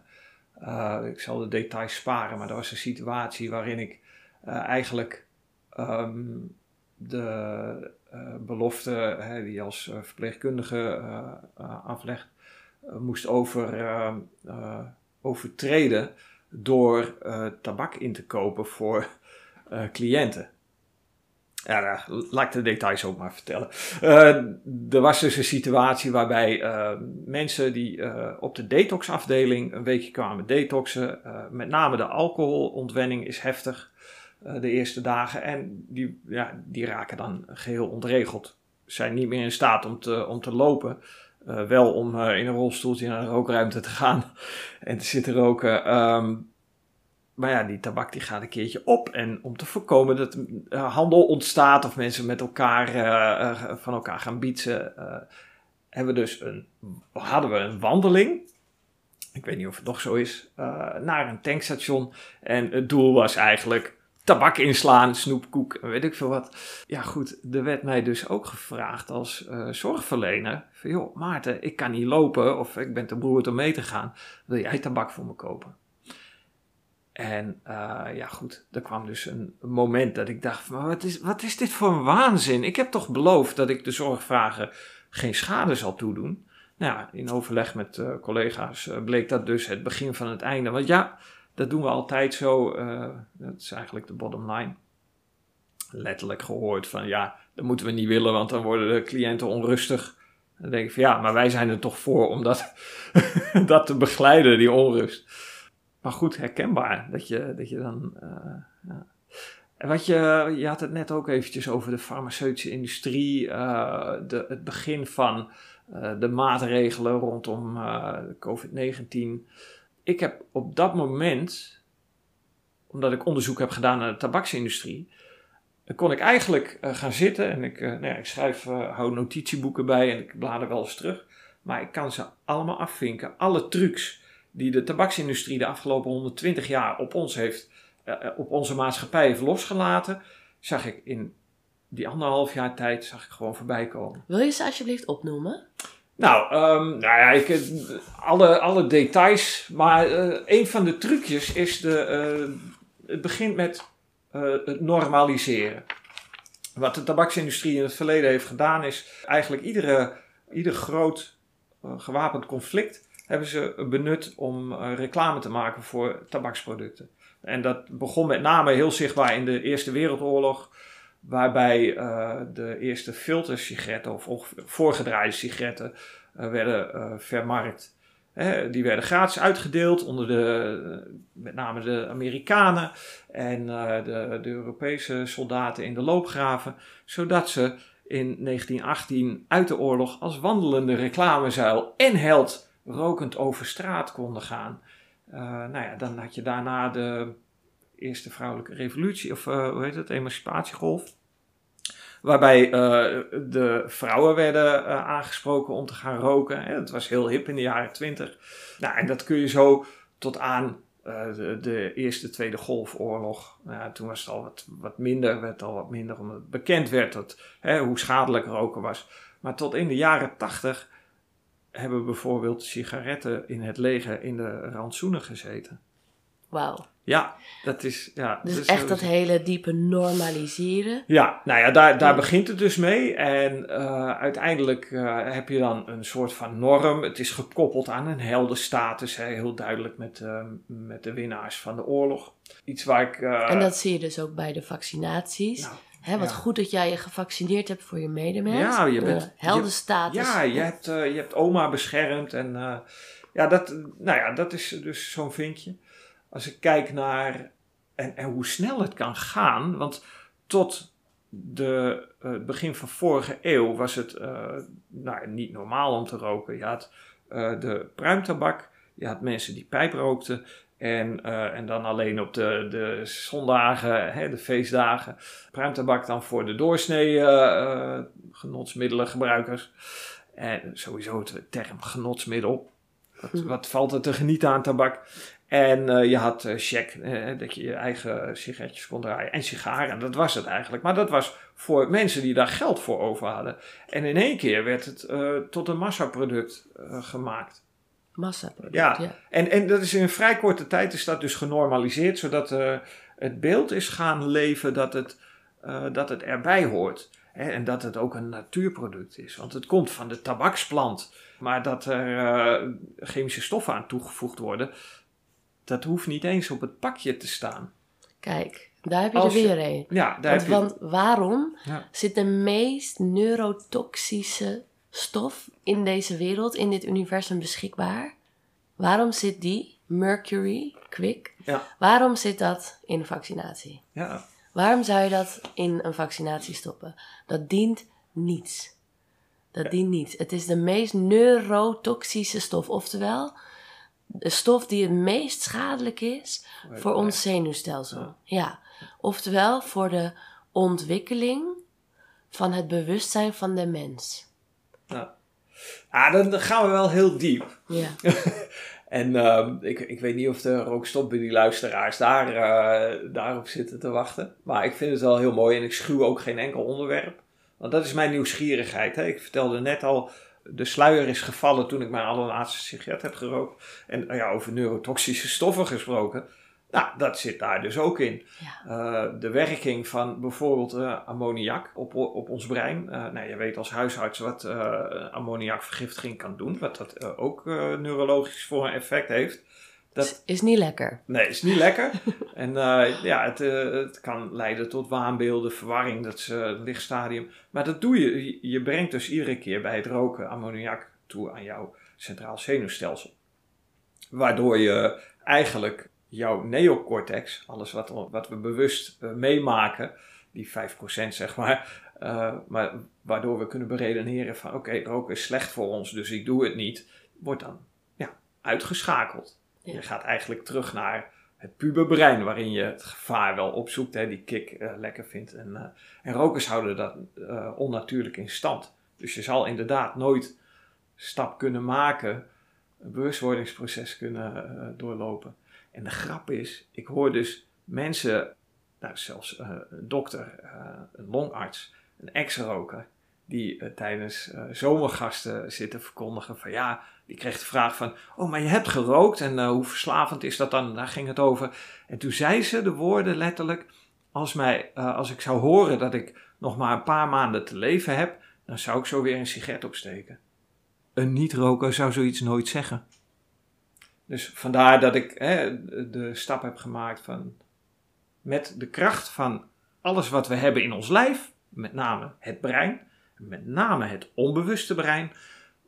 Speaker 2: Uh, ik zal de details sparen, maar dat was een situatie waarin ik eigenlijk um, de uh, belofte hè, die als uh, verpleegkundige aflegt, moest over, overtreden door tabak in te kopen voor cliënten. Ja, laat ik de details ook maar vertellen. Er was dus een situatie waarbij uh, mensen die op de detoxafdeling een weekje kwamen detoxen, met name de alcoholontwenning is heftig de eerste dagen en die, ja, die raken dan geheel ontregeld. Zijn niet meer in staat om te, om te lopen, wel om in een rolstoeltje naar de rookruimte te gaan *laughs* en te zitten roken. Um, maar ja, die tabak die gaat een keertje op. En om te voorkomen dat handel ontstaat of mensen met elkaar van elkaar gaan bietsen, hebben we dus een, hadden we een wandeling. Ik weet niet of het nog zo is. naar een tankstation. En het doel was eigenlijk tabak inslaan, snoepkoek en weet ik veel wat. Ja goed, er werd mij dus ook gevraagd als zorgverlener. Van joh Maarten, ik kan niet lopen of ik ben te beroerd om mee te gaan. Wil jij tabak voor me kopen? En uh, ja, goed, er kwam dus een moment dat ik dacht: maar wat is, wat is dit voor een waanzin? Ik heb toch beloofd dat ik de zorgvragen geen schade zal toedoen. Nou ja, in overleg met uh, collega's bleek dat dus het begin van het einde. Want ja, dat doen we altijd zo. eh, dat is eigenlijk de bottom line. Letterlijk gehoord van ja, dat moeten we niet willen, want dan worden de cliënten onrustig. Dan denk ik van ja, maar wij zijn er toch voor om dat, *laughs* dat te begeleiden, die onrust. Maar goed, herkenbaar dat je, dat je dan. Uh, ja. En wat je, je had het net ook eventjes over de farmaceutische industrie, uh, de, het begin van de maatregelen rondom COVID-19. Ik heb op dat moment, omdat ik onderzoek heb gedaan naar de tabaksindustrie, kon ik eigenlijk gaan zitten en ik, nou ja, ik schrijf, hou notitieboeken bij en ik blader wel eens terug. Maar ik kan ze allemaal afvinken, alle trucs die de tabaksindustrie de afgelopen 120 jaar op ons heeft, op onze maatschappij heeft losgelaten, zag ik in die anderhalf jaar tijd zag ik gewoon voorbij komen.
Speaker 1: Wil je ze alsjeblieft opnoemen?
Speaker 2: Nou, um, nou ja, ik, alle, alle details, maar uh, een van de trucjes is de, uh, het begint met het normaliseren. Wat de tabaksindustrie in het verleden heeft gedaan is eigenlijk iedere, ieder groot gewapend conflict hebben ze benut om reclame te maken voor tabaksproducten. En dat begon met name heel zichtbaar in de Eerste Wereldoorlog, waarbij uh, de eerste filtersigaretten of voorgedraaide sigaretten werden vermarkt. Hè, die werden gratis uitgedeeld onder de, met name de Amerikanen en de, de, Europese soldaten in de loopgraven, zodat ze in 1918 uit de oorlog als wandelende reclamezuil en held rokend over straat konden gaan. Nou ja, dan had je daarna de Eerste Vrouwelijke Revolutie, of uh, hoe heet het, Emancipatiegolf. Waarbij uh, de vrouwen werden uh, aangesproken om te gaan roken. Hè. Dat was heel hip in de jaren twintig. Nou, en dat kun je zo tot aan de, de, Eerste, Tweede Golfoorlog. Nou, toen was het al wat, wat minder, werd al wat minder omdat het bekend werd dat, hè, hoe schadelijk roken was. Maar tot in de jaren tachtig hebben bijvoorbeeld sigaretten in het leger in de rantsoenen gezeten.
Speaker 1: Wauw.
Speaker 2: Ja, dat is. Ja,
Speaker 1: dus echt dat hele diepe normaliseren.
Speaker 2: Ja, nou ja, daar, daar begint het dus mee. En uh, uiteindelijk uh, heb je dan een soort van norm. Het is gekoppeld aan een heldenstatus, hè, heel duidelijk met, uh, met de winnaars van de oorlog. Iets waar ik.
Speaker 1: en dat zie je dus ook bij de vaccinaties. Nou, Hè, wat ja. goed dat jij je gevaccineerd hebt voor je medemens. Ja, je bent heldenstatus.
Speaker 2: Ja, je hebt, je hebt oma beschermd. En ja, dat, nou ja, dat is dus zo'n vinkje als ik kijk naar en, en hoe snel het kan gaan, want tot de, uh, het begin van vorige eeuw was het uh, nou, niet normaal om te roken. Je had uh, de pruimtabak, je had mensen die pijp rookten. En, en dan alleen op de, de zondagen, hè, de feestdagen. Pruimtabak dan voor de doorsnee genotsmiddelengebruikers. En sowieso de term genotsmiddel. Wat, *laughs* wat, valt er te genieten aan tabak? En uh, je had uh, check, uh, dat je je eigen sigaretjes kon draaien. En sigaren, dat was het eigenlijk. Maar dat was voor mensen die daar geld voor over hadden. En in één keer werd het tot een massaproduct gemaakt.
Speaker 1: Massaproduct,
Speaker 2: ja. ja. En, en dat is in een vrij korte tijd is dat dus genormaliseerd. Zodat het beeld is gaan leven dat het, dat het erbij hoort. Hè, en dat het ook een natuurproduct is. Want het komt van de tabaksplant. Maar dat er chemische stoffen aan toegevoegd worden dat hoeft niet eens op het pakje te staan.
Speaker 1: Kijk, daar heb je er weer een. Ja, daar want, heb je... want waarom zit de meest neurotoxische stof in deze wereld, in dit universum beschikbaar? Waarom zit die, mercury, quick, ja. waarom zit dat in vaccinatie? Ja. Waarom zou je dat in een vaccinatie stoppen? Dat dient niets. Dat dient niets. Het is de meest neurotoxische stof. Oftewel, de stof die het meest schadelijk is voor ons zenuwstelsel. Ja. Oftewel voor de ontwikkeling van het bewustzijn van de mens.
Speaker 2: Ja. Ah, dan, gaan we wel heel diep. Ja. *laughs* en uh, ik, ik weet niet of de rookstop bij die luisteraars daar, uh, daarop zitten te wachten. Maar ik vind het wel heel mooi en ik schuw ook geen enkel onderwerp. Want dat is mijn nieuwsgierigheid. Hè? Ik vertelde net al de sluier is gevallen toen ik mijn allerlaatste sigaret heb gerookt. En nou ja, over neurotoxische stoffen gesproken. Nou, dat zit daar dus ook in. Ja. Uh, de werking van bijvoorbeeld uh, ammoniak op, op ons brein. Uh, nou, je weet als huisarts wat ammoniakvergiftiging kan doen. Wat dat ook neurologisch voor een effect heeft.
Speaker 1: Dat is niet lekker.
Speaker 2: Nee, is niet lekker. *laughs* en uh, ja, het, uh, het kan leiden tot waanbeelden, verwarring, dat is uh, het lichtstadium. Maar dat doe je. Je brengt dus iedere keer bij het roken ammoniak toe aan jouw centraal zenuwstelsel. Waardoor je eigenlijk jouw neocortex, alles wat, wat we bewust meemaken, die 5% zeg maar, maar waardoor we kunnen beredeneren van oké, okay, roken is slecht voor ons, dus ik doe het niet, wordt dan ja, uitgeschakeld. Je gaat eigenlijk terug naar het puberbrein, waarin je het gevaar wel opzoekt, hè, die kick uh, lekker vindt. En, uh, en rokers houden dat uh, onnatuurlijk in stand. Dus je zal inderdaad nooit stap kunnen maken, een bewustwordingsproces kunnen doorlopen. En de grap is, ik hoor dus mensen, nou, zelfs een dokter, een longarts, een ex-roker, die tijdens zomergasten zitten verkondigen van ja, die kreeg de vraag van, oh, maar je hebt gerookt en uh, hoe verslavend is dat dan? Daar ging het over. En toen zei ze de woorden letterlijk, als, mij, eh, als ik zou horen dat ik nog maar een paar maanden te leven heb, dan zou ik zo weer een sigaret opsteken. Een niet-roker zou zoiets nooit zeggen. Dus vandaar dat ik hè, de stap heb gemaakt van met de kracht van alles wat we hebben in ons lijf, met name het brein, met name het onbewuste brein,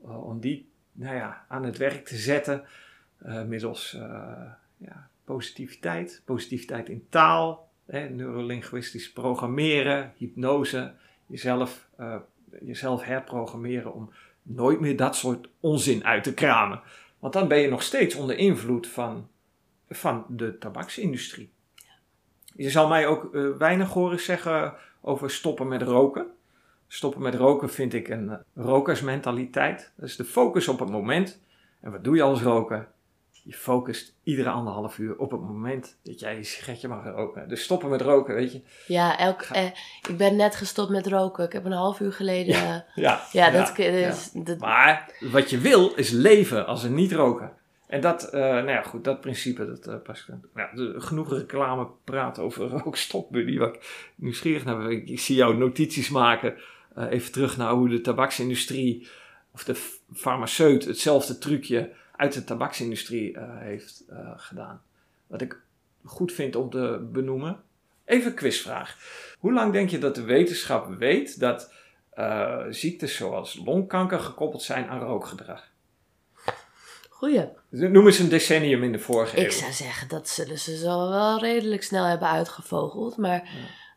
Speaker 2: eh, om die nou ja, aan het werk te zetten uh, middels uh, ja, positiviteit, positiviteit in taal, hè, neurolinguistisch programmeren, hypnose, jezelf, jezelf herprogrammeren om nooit meer dat soort onzin uit te kramen. Want dan ben je nog steeds onder invloed van, van de tabaksindustrie. Je zal mij ook uh, weinig horen zeggen over stoppen met roken. Stoppen met roken vind ik een uh, rokersmentaliteit. Dat is de focus op het moment. En wat doe je als roker? Je focust iedere anderhalf uur op het moment dat jij je sigaretje mag roken. Dus stoppen met roken, weet je.
Speaker 1: Ja, elk, eh, ik ben net gestopt met roken. Ik heb een half uur geleden... Ja, ja,
Speaker 2: ja, dat, is, dat... Maar wat je wil is leven als een niet-roker. En dat, uh, nou ja, goed, dat principe, dat uh, pas nou, genoeg reclame praten over *laughs* rookstop, Buddy. Wat ik nieuwsgierig naar ik, ik zie jou notities maken. Uh, even terug naar hoe de tabaksindustrie of de farmaceut hetzelfde trucje uit de tabaksindustrie heeft gedaan. Wat ik goed vind om te benoemen. Even een quizvraag. Hoe lang denk je dat de wetenschap weet dat ziektes zoals longkanker gekoppeld zijn aan rookgedrag?
Speaker 1: Goeie.
Speaker 2: Noem eens een decennium in de vorige
Speaker 1: ik
Speaker 2: eeuw.
Speaker 1: Ik zou zeggen, dat zullen ze zo wel redelijk snel hebben uitgevogeld. Maar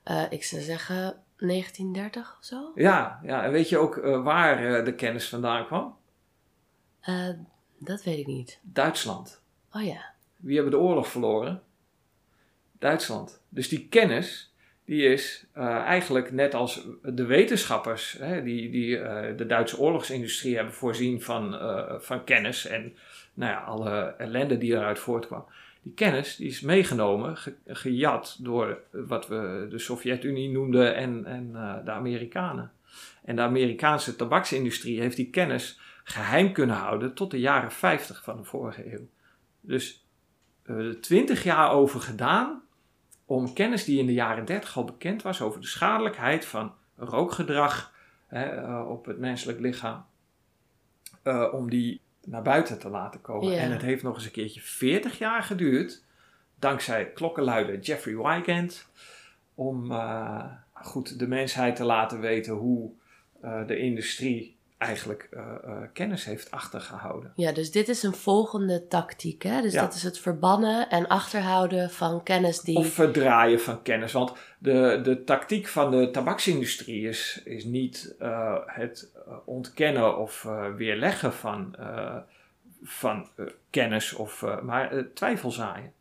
Speaker 1: ja. uh, ik zou zeggen 1930 of zo.
Speaker 2: Ja, ja. en weet je ook uh, waar uh, de kennis vandaan kwam?
Speaker 1: dat weet ik niet.
Speaker 2: Duitsland.
Speaker 1: Oh ja.
Speaker 2: Wie hebben de oorlog verloren? Duitsland. Dus die kennis, die is eigenlijk net als de wetenschappers, hè, die, die de Duitse oorlogsindustrie hebben voorzien van, van kennis en nou ja, alle ellende die eruit voortkwam. Die kennis die is meegenomen, ge, gejat door wat we de Sovjet-Unie noemden en, en uh, de Amerikanen. En de Amerikaanse tabaksindustrie heeft die kennis geheim kunnen houden tot de jaren 50 van de vorige eeuw. Dus we hebben er 20 jaar over gedaan om kennis die in de jaren 30 al bekend was over de schadelijkheid van rookgedrag hè, uh, op het menselijk lichaam, uh, om die naar buiten te laten komen.
Speaker 1: Ja.
Speaker 2: En het heeft nog eens een keertje 40 jaar geduurd, dankzij klokkenluider Jeffrey Wigand, om uh, goed de mensheid te laten weten hoe uh, de industrie eigenlijk uh, kennis heeft achtergehouden.
Speaker 1: Ja, dus dit is een volgende tactiek. Hè? Dus
Speaker 2: Ja.
Speaker 1: dat is het verbannen en achterhouden van kennis die.
Speaker 2: Of verdraaien van kennis. Want de, de tactiek van de tabaksindustrie is, is niet uh, het ontkennen of weerleggen van, van kennis, of, maar twijfel zaaien.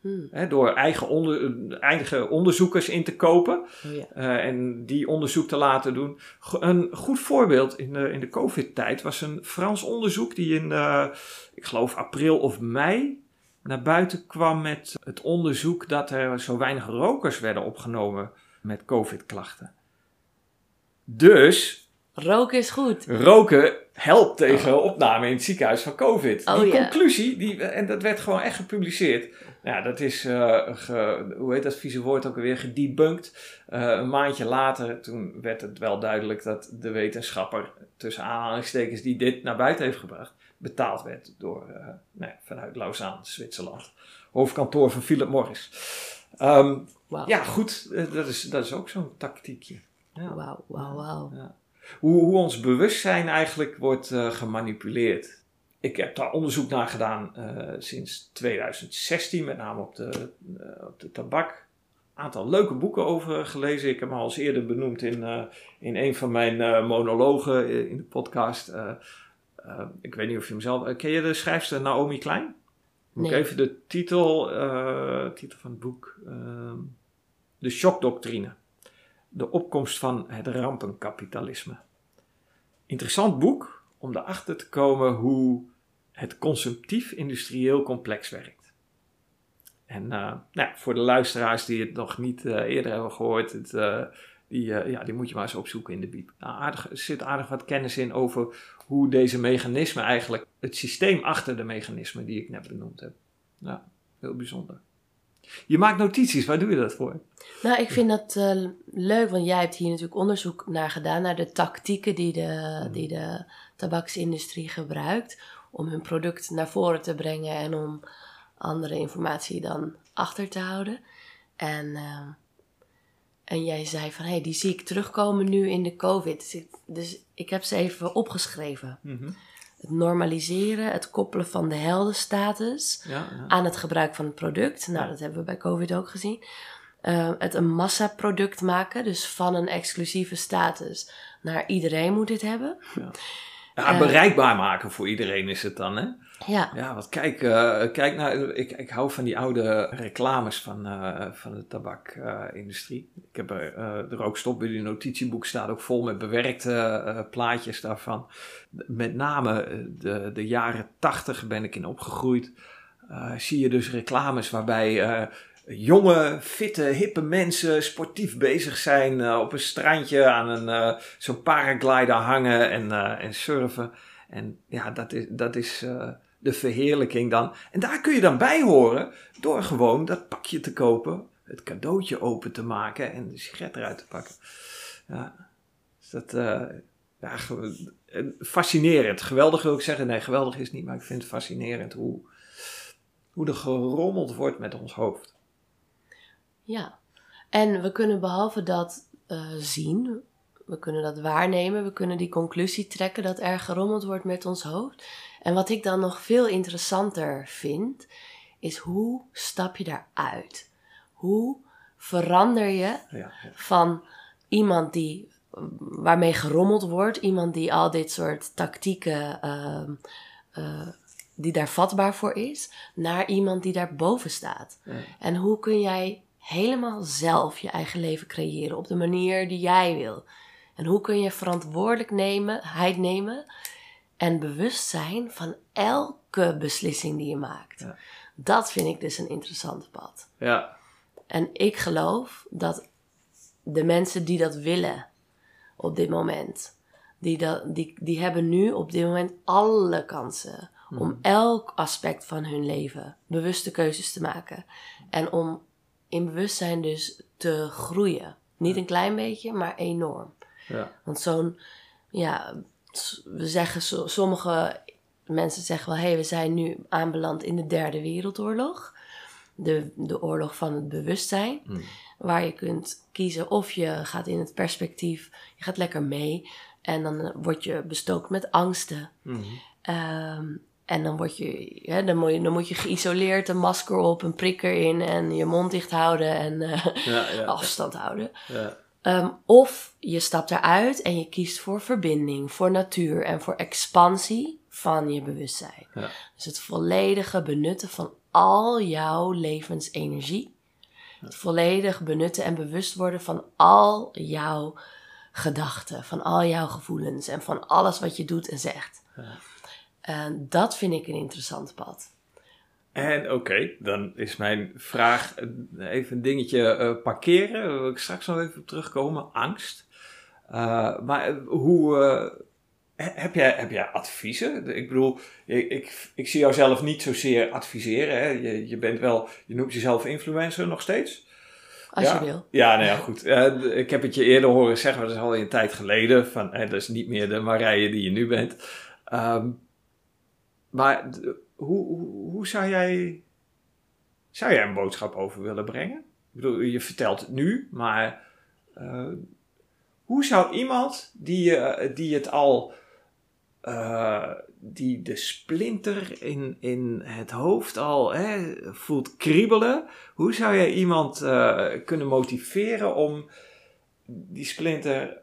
Speaker 1: Hmm.
Speaker 2: Hè, door eigen, onder, eigen onderzoekers in te kopen
Speaker 1: Oh ja.
Speaker 2: uh, en die onderzoek te laten doen. Go- Een goed voorbeeld in de, in de COVID-tijd was een Frans onderzoek die in, uh, ik geloof, april of mei naar buiten kwam met het onderzoek dat er zo weinig rokers werden opgenomen met COVID-klachten. Dus
Speaker 1: Roken is goed.
Speaker 2: roken helpt tegen opname in het ziekenhuis van COVID.
Speaker 1: Oh,
Speaker 2: die conclusie, die, en dat werd gewoon echt gepubliceerd. Nou, ja, dat is, uh, ge, hoe heet dat vieze woord ook alweer, gedebunked. Uh, een maandje later, toen werd het wel duidelijk dat de wetenschapper, tussen aanhalingstekens, die dit naar buiten heeft gebracht, betaald werd door, uh, nou vanuit Lausanne, Zwitserland. Hoofdkantoor van Philip Morris. Um,
Speaker 1: Wauw.
Speaker 2: ja, goed, dat, is, dat is ook zo'n tactiekje. Ja.
Speaker 1: Wauw, wauw, wauw.
Speaker 2: Hoe, hoe ons bewustzijn eigenlijk wordt uh, gemanipuleerd. Ik heb daar onderzoek naar gedaan uh, sinds 2016, met name op de, uh, op de tabak. Een aantal leuke boeken over gelezen. Ik heb hem al eens eerder benoemd in, in een van mijn monologen in de podcast. ik weet niet of je hem zelf... ken je de schrijfster Naomi Klein? Moet
Speaker 1: Nee.
Speaker 2: ik even de titel, titel van het boek... ehm, de shockdoctrine de opkomst van het rampenkapitalisme. Interessant boek om erachter te komen hoe het consumptief-industrieel complex werkt. En uh, nou voor de luisteraars die het nog niet uh, eerder hebben gehoord, het, uh, die, ja, die moet je maar eens opzoeken in de Bib. Nou, er zit aardig wat kennis in over hoe deze mechanismen eigenlijk, het systeem achter de mechanismen die ik net benoemd heb. Ja, heel bijzonder. Je maakt notities, waar doe je dat voor?
Speaker 1: Nou, ik vind dat uh, leuk, want jij hebt hier natuurlijk onderzoek naar gedaan, naar de tactieken die de, die de tabaksindustrie gebruikt om hun product naar voren te brengen en om andere informatie dan achter te houden. En, uh, en jij zei van, hé, hey, die zie ik terugkomen nu in de COVID. Dus ik, dus ik heb ze even opgeschreven. Mm Het normaliseren, het koppelen van de heldenstatus ja, ja. aan het gebruik van het product. Nou, dat hebben we bij COVID ook gezien. Uh, het een massaproduct maken, dus van een exclusieve status naar iedereen moet dit hebben.
Speaker 2: Ja. Ja, bereikbaar maken voor iedereen is het dan, hè?
Speaker 1: Ja.
Speaker 2: Ja, want kijk, uh, kijk nou, ik, ik hou van die oude reclames van, uh, van de tabakindustrie. Ik heb er, de rookstop in die notitieboek staat ook vol met bewerkte plaatjes daarvan. Met name de, de jaren tachtig ben ik in opgegroeid. zie je dus reclames waarbij jonge, fitte, hippe mensen sportief bezig zijn op een strandje aan een zo'n paraglider hangen en, en surfen. En ja, dat is, dat is de verheerlijking dan. En daar kun je dan bij horen door gewoon dat pakje te kopen, het cadeautje open te maken en de sigaret eruit te pakken. Ja, is dat ja, fascinerend. Geweldig wil ik zeggen. Nee, geweldig is niet, maar ik vind het fascinerend hoe, hoe er gerommeld wordt met ons hoofd.
Speaker 1: Ja, en we kunnen behalve dat uh, zien, we kunnen dat waarnemen, we kunnen die conclusie trekken dat er gerommeld wordt met ons hoofd. En wat ik dan nog veel interessanter vind, is hoe stap je daaruit? Hoe verander je ja, van iemand die waarmee gerommeld wordt, iemand die al dit soort tactieken uh, uh, die daar vatbaar voor is, naar iemand die daar boven staat. Ja. En hoe kun jij helemaal zelf je eigen leven creëren op de manier die jij wil. En hoe kun je verantwoordelijkheid nemen en bewust zijn van elke beslissing die je maakt. Ja. Dat vind ik dus een interessante pad.
Speaker 2: Ja.
Speaker 1: En ik geloof dat de mensen die dat willen op dit moment, die, dat, die, die hebben nu op dit moment alle kansen om mhm. elk aspect van hun leven bewuste keuzes te maken. En om in bewustzijn dus te groeien. Niet een klein beetje, maar enorm.
Speaker 2: Ja.
Speaker 1: Want zo'n, ja, we zeggen, sommige mensen zeggen wel, hé, hey, we zijn nu aanbeland in de derde wereldoorlog. De, de oorlog van het bewustzijn. Mm. Waar je kunt kiezen of je gaat in het perspectief, je gaat lekker mee. En dan word je bestookt met angsten. Mm. Um, en dan, word je, ja, dan, moet je, dan moet je geïsoleerd, een masker op, een prikker in en je mond dicht houden en uh, ja, ja. *laughs* afstand houden.
Speaker 2: Ja.
Speaker 1: Um, of je stapt eruit en je kiest voor verbinding, voor natuur en voor expansie van je bewustzijn. Dus het volledige benutten van al jouw levensenergie. Het volledig benutten en bewust worden van al jouw gedachten, van al jouw gevoelens en van alles wat je doet en zegt. En dat vind ik een interessant pad.
Speaker 2: En oké, dan is mijn vraag even een dingetje uh, parkeren. Daar wil ik straks nog even op terugkomen. Angst. Uh, maar hoe, uh, heb, jij, heb jij adviezen? Ik bedoel, ik, ik, ik zie jou zelf niet zozeer adviseren. Hè? Je, je bent wel, je noemt jezelf influencer nog steeds.
Speaker 1: Als
Speaker 2: ja?
Speaker 1: je wil.
Speaker 2: Ja, nou ja, goed. ik heb het je eerder horen zeggen, maar dat is al een tijd geleden. Van, dat is niet meer de Marije die je nu bent. Um, maar hoe, hoe, zou jij. Zou jij een boodschap over willen brengen? Ik bedoel, je vertelt het nu, maar. Uh, hoe zou iemand die, uh, die het al. Uh, die de splinter in, in het hoofd al hè, voelt kriebelen. Hoe zou jij iemand kunnen motiveren om die splinter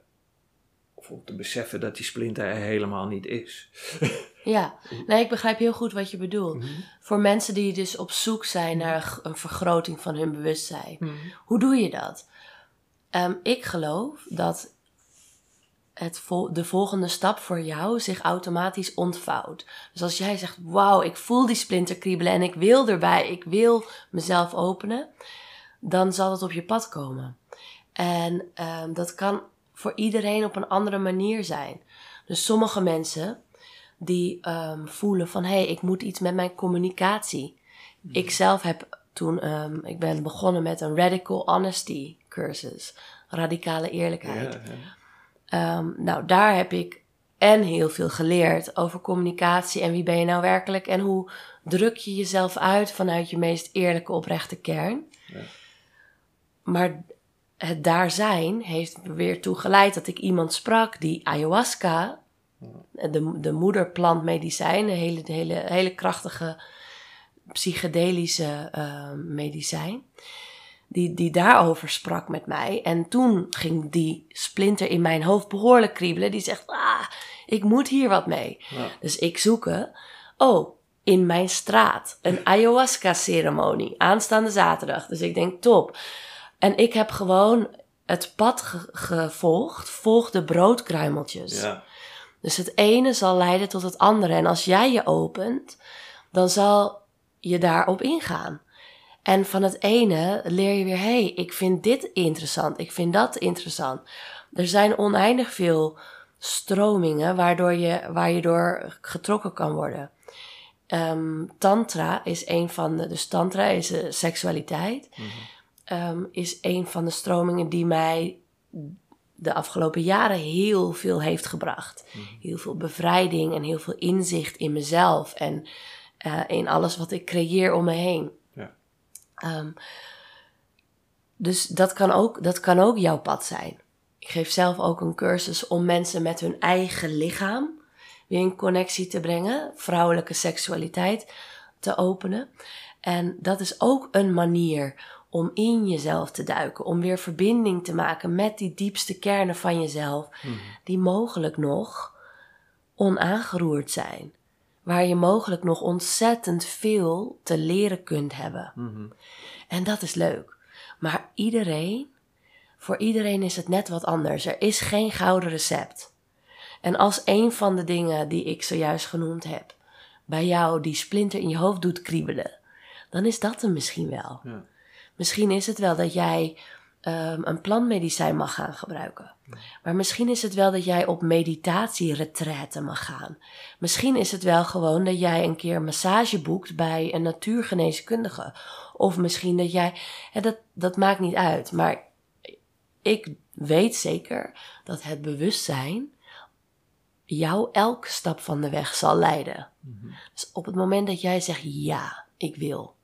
Speaker 2: of om te beseffen dat die splinter er helemaal niet is. *laughs*
Speaker 1: ja, nee, ik begrijp heel goed wat je bedoelt. Mhm. Voor mensen die dus op zoek zijn naar een vergroting van hun bewustzijn. Mhm. Hoe doe je dat? Um, ik geloof dat het de volgende stap voor jou zich automatisch ontvouwt. Dus als jij zegt, wauw, ik voel die splinter kriebelen en ik wil erbij, ik wil mezelf openen, dan zal het op je pad komen. En um, dat kan voor iedereen op een andere manier zijn. Dus sommige mensen die um, voelen van hé, hey, ik moet iets met mijn communicatie. Mm. Ik zelf heb toen ehm, ik ben begonnen met een radical honesty cursus, radicale eerlijkheid. Ehm, nou, daar heb ik en heel veel geleerd over communicatie en wie ben je nou werkelijk en hoe druk je jezelf uit vanuit je meest eerlijke, oprechte kern.
Speaker 2: Ja.
Speaker 1: Maar het daar zijn heeft er weer toe geleid dat ik iemand sprak die ayahuasca, de, de moederplantmedicijn, een hele, hele, hele krachtige psychedelische eh, medicijn, die, die daarover sprak met mij. En toen ging die splinter in mijn hoofd behoorlijk kriebelen. Die zegt, ah, ik moet hier wat mee.
Speaker 2: Ja.
Speaker 1: Dus ik zoeken, oh, in mijn straat, een ayahuasca-ceremonie, aanstaande zaterdag. Dus ik denk, top. En ik heb gewoon het pad ge- gevolgd, volg de broodkruimeltjes.
Speaker 2: Ja.
Speaker 1: Dus het ene zal leiden tot het andere. En als jij je opent, dan zal je daarop ingaan. En van het ene leer je weer, hé, hey, ik vind dit interessant, ik vind dat interessant. Er zijn oneindig veel stromingen waardoor je, waar je door getrokken kan worden. Ehm, tantra is een van de, dus tantra is eh, seksualiteit, ehm, is een van de stromingen die mij de afgelopen jaren heel veel heeft gebracht. Heel veel bevrijding en heel veel inzicht in mezelf en eh, in alles wat ik creëer om me heen.
Speaker 2: Ja.
Speaker 1: Ehm, dus dat kan, ook, dat kan ook jouw pad zijn. Ik geef zelf ook een cursus om mensen met hun eigen lichaam weer in connectie te brengen, vrouwelijke seksualiteit te openen. En dat is ook een manier om in jezelf te duiken, om weer verbinding te maken met die diepste kernen van jezelf, die mogelijk nog onaangeroerd zijn. Waar je mogelijk nog ontzettend veel te leren kunt hebben.
Speaker 2: Mhm.
Speaker 1: En dat is leuk. Maar iedereen, voor iedereen is het net wat anders. Er is geen gouden recept. En als een van de dingen die ik zojuist genoemd heb, bij jou die splinter in je hoofd doet kriebelen, dan is dat hem misschien wel.
Speaker 2: Ja.
Speaker 1: Misschien is het wel dat jij ehm, een plantmedicijn mag gaan gebruiken. Maar misschien is het wel dat jij op meditatieretraite mag gaan. Misschien is het wel gewoon dat jij een keer massage boekt bij een natuurgeneeskundige. Of misschien dat jij. Dat, dat maakt niet uit. Maar ik weet zeker dat het bewustzijn jou elke stap van de weg zal leiden. Dus op het moment dat jij zegt ja, ik wil,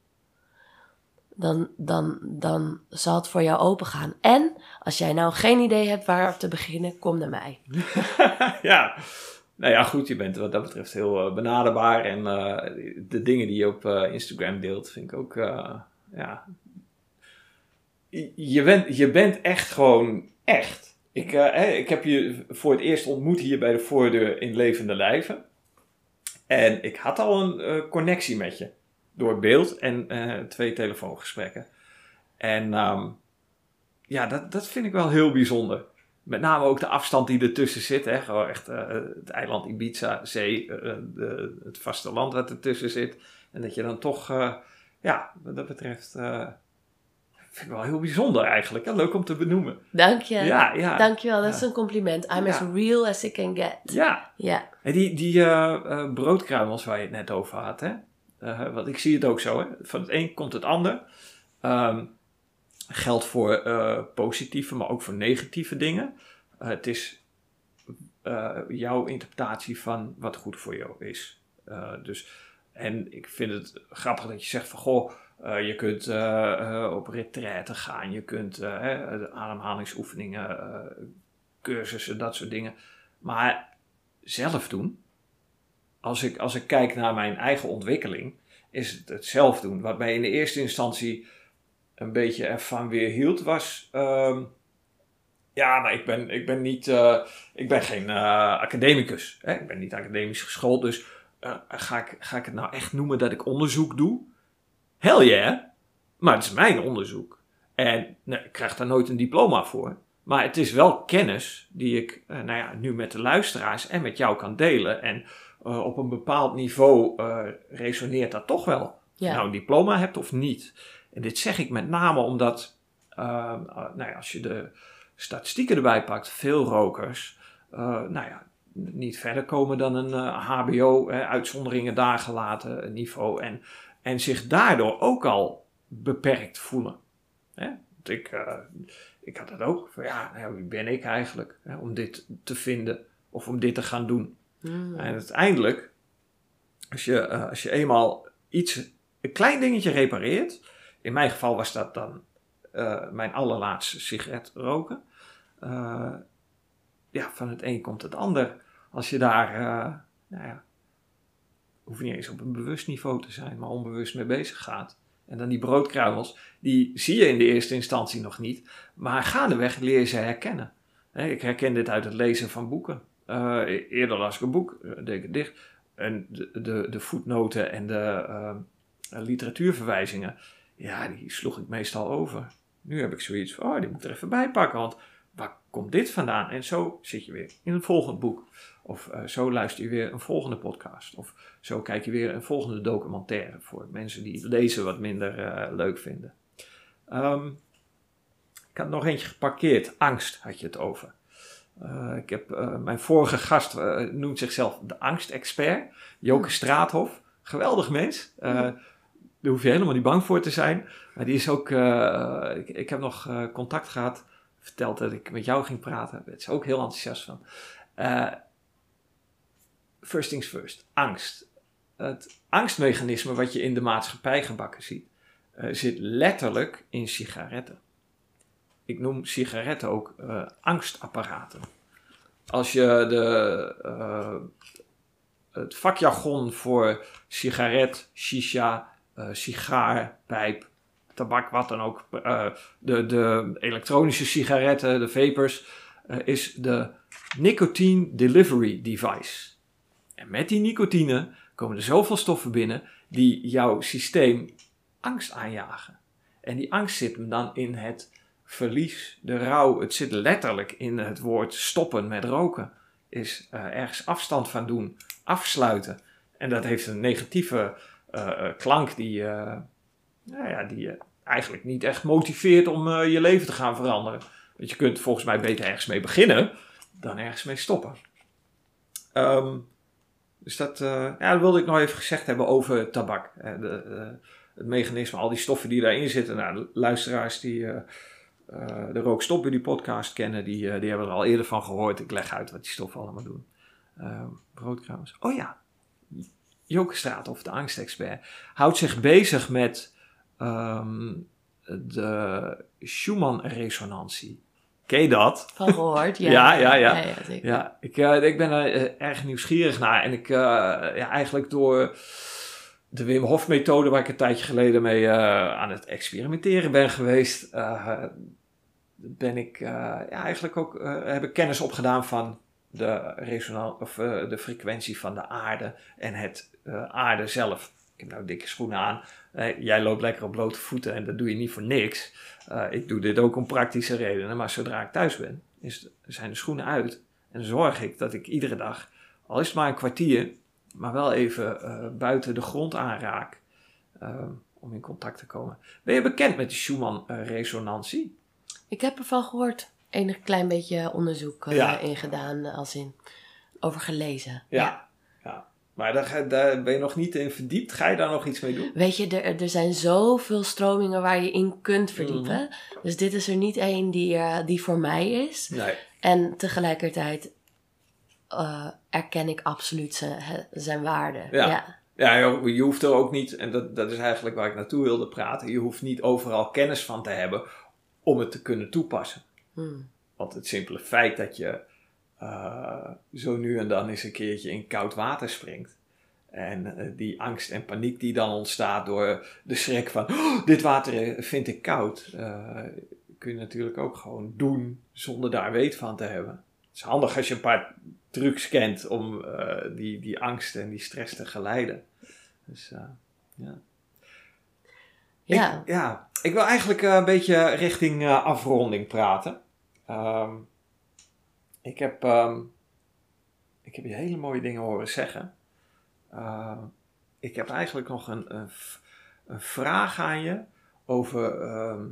Speaker 1: dan, dan, dan zal het voor jou open gaan. En als jij nou geen idee hebt waar te beginnen, kom naar mij. *laughs*
Speaker 2: ja. Nou ja, goed, je bent wat dat betreft heel eh, benaderbaar. En eh, de dingen die je op eh, Instagram deelt, vind ik ook, ja... Je- bent, je bent echt gewoon echt. Ik, ik heb je voor het eerst ontmoet hier bij de voordeur in levende lijven. En ik had al een connectie met je. Door beeld en eh, twee telefoongesprekken. En ehm, ja, dat, dat vind ik wel heel bijzonder. Met name ook de afstand die ertussen zit. Hè? Gewoon echt eh, het eiland Ibiza, zee, eh, de, het vasteland wat ertussen zit. En dat je dan toch, ja, wat dat betreft, vind ik wel heel bijzonder eigenlijk. Hè? Leuk om te benoemen.
Speaker 1: Dank je.
Speaker 2: Ja, ja.
Speaker 1: Dankjewel, dat is
Speaker 2: Ja.
Speaker 1: een compliment. I'm as real as I can get.
Speaker 2: Ja,
Speaker 1: Ja.
Speaker 2: en die, die broodkruimels waar je het net over had, hè? Eh, want ik zie het ook zo, hè? van het een komt het ander. Ehm, geldt voor eh, positieve, maar ook voor negatieve dingen. Eh, het is jouw interpretatie van wat goed voor jou is. Dus, en ik vind het grappig dat je zegt van, goh, je kunt op retraite gaan, je kunt ademhalingsoefeningen, cursussen, dat soort dingen. Maar zelf doen, als ik, als ik kijk naar mijn eigen ontwikkeling, is het het zelf doen. Wat mij in de eerste instantie een beetje ervan weerhield was. ehm, ja, maar ik ben, ik ben niet. eh, ik ben geen eh, academicus. Hè? Ik ben niet academisch geschoold. Dus eh, ga, ik, ga ik het nou echt noemen dat ik onderzoek doe? Hell yeah. Maar het is mijn onderzoek. En nee, ik krijg daar nooit een diploma voor. Maar het is wel kennis die ik nou ja, nu met de luisteraars en met jou kan delen. En eh, op een bepaald niveau eh, resoneert dat toch wel. Of je nou een diploma hebt of niet. En dit zeg ik met name omdat, eh, nou ja, als je de statistieken erbij pakt, veel rokers, nou ja, niet verder komen dan een HBO, uitzonderingen daar gelaten niveau. En, en zich daardoor ook al beperkt voelen. Hè? Want ik, ik had dat ook. Van, ja, nou, wie ben ik eigenlijk hè, om dit te vinden of om dit te gaan doen?
Speaker 1: Hmm.
Speaker 2: En uiteindelijk, als je, eh, als je eenmaal iets, een klein dingetje repareert. In mijn geval was dat dan eh, mijn allerlaatste sigaret roken. Eh, ja, van het een komt het ander. Als je daar, nou ja, hoeft niet eens op een bewust niveau te zijn, maar onbewust mee bezig gaat. En dan die broodkruimels, die zie je in de eerste instantie nog niet, maar gaandeweg leer je ze herkennen. Ik herken dit uit het lezen van boeken. Eh, eerder las ik een boek, eh, deed ik dicht. En de, de, de voetnoten en de eh, literatuurverwijzingen, ja, die sloeg ik meestal over. Nu heb ik zoiets van, oh, die moet ik er even bij pakken, want waar komt dit vandaan? En zo zit je weer in een volgend boek. Of zo luister je weer een volgende podcast. Of zo kijk je weer een volgende documentaire voor mensen die lezen wat minder leuk vinden. Ehm, ik had nog eentje geparkeerd. Angst had je het over. Eh, ik heb, eh, mijn vorige gast eh, noemt zichzelf de angstexpert. Joke Straathof. Geweldig mens. Daar hoef je helemaal niet bang voor te zijn. Maar die is ook... ik, ik heb nog contact gehad. Verteld dat ik met jou ging praten. Daar ze ook heel enthousiast van. First things first. Angst. Het angstmechanisme wat je in de maatschappij gebakken ziet... zit letterlijk in sigaretten. Ik noem sigaretten ook eh, angstapparaten. Als je de, eh, het vakjargon voor sigaret, shisha, eh, sigaar, pijp, tabak, wat dan ook, de, de elektronische sigaretten, de vapers, is de nicotine delivery device. En met die nicotine komen er zoveel stoffen binnen die jouw systeem angst aanjagen. En die angst zit hem dan in het verlies, de rouw. Het zit letterlijk in het woord stoppen met roken. Is eh, ergens afstand van doen, afsluiten. En dat heeft een negatieve eh, eh, klank die, nou ja, die je eigenlijk niet echt motiveert om je leven te gaan veranderen. Want je kunt volgens mij beter ergens mee beginnen dan ergens mee stoppen. Ehm, dus dat, ja, wilde ik nog even gezegd hebben over tabak. De, het mechanisme, al die stoffen die daarin zitten. Nou, luisteraars die eh, de Rookstop die podcast kennen, die, eh, die hebben er al eerder van gehoord. Ik leg uit wat die stoffen allemaal doen. Broodkruimels. Oh ja, Joke Straathof, de angstexpert, houdt zich bezig met ehm, de Schumann-resonantie. Ken je dat?
Speaker 1: Van gehoord, *laughs* ja.
Speaker 2: Ja, ja, ja.
Speaker 1: zeker.
Speaker 2: Ja, ik, eh, ik ben er erg nieuwsgierig naar. En ik, ja, eigenlijk door de Wim Hof methode, waar ik een tijdje geleden mee aan het experimenteren ben geweest, ben ik eh, ja, eigenlijk ook, eh, heb ik kennis opgedaan van de, of, eh, de frequentie van de aarde en het aarde zelf. Ik heb nou dikke schoenen aan. Jij loopt lekker op blote voeten en dat doe je niet voor niks. Ik doe dit ook om praktische redenen, maar zodra ik thuis ben, is, zijn de schoenen uit. En zorg ik dat ik iedere dag, al is het maar een kwartier, maar wel even buiten de grond aanraak. om in contact te komen. Ben je bekend met de Schumann-resonantie?
Speaker 1: Ik heb ervan gehoord. Enig klein beetje onderzoek eh,
Speaker 2: Ja.
Speaker 1: in gedaan, eh, als in over gelezen.
Speaker 2: Ja. ja. Maar daar, daar ben je nog niet in verdiept. Ga je daar nog iets mee doen?
Speaker 1: Weet je, er, er zijn zoveel stromingen waar je in kunt verdiepen.
Speaker 2: Mhm.
Speaker 1: Dus dit is er niet één die, eh, die voor mij is.
Speaker 2: Nee.
Speaker 1: En tegelijkertijd eh, erken ik absoluut zijn, zijn waarde.
Speaker 2: Ja.
Speaker 1: ja.
Speaker 2: Ja, je je hoeft er ook niet, en dat, dat is eigenlijk waar ik naartoe wilde praten, je hoeft niet overal kennis van te hebben om het te kunnen toepassen.
Speaker 1: Hmm.
Speaker 2: Want het simpele feit dat je eh, zo nu en dan eens een keertje in koud water springt. En eh, die angst en paniek die dan ontstaat door de schrik van "Oh, dit water eh, vind ik koud. kun je natuurlijk ook gewoon doen zonder daar weet van te hebben. Het is handig als je een paar trucs kent om die, die angst en die stress te geleiden. Dus ja.
Speaker 1: Ja.
Speaker 2: Ik, ja, ik wil eigenlijk eh, een beetje richting eh, afronding praten. Ehm, ik, heb, ehm, ik heb je hele mooie dingen horen zeggen. Eh, ik heb eigenlijk nog een, een, vraag aan je over ehm,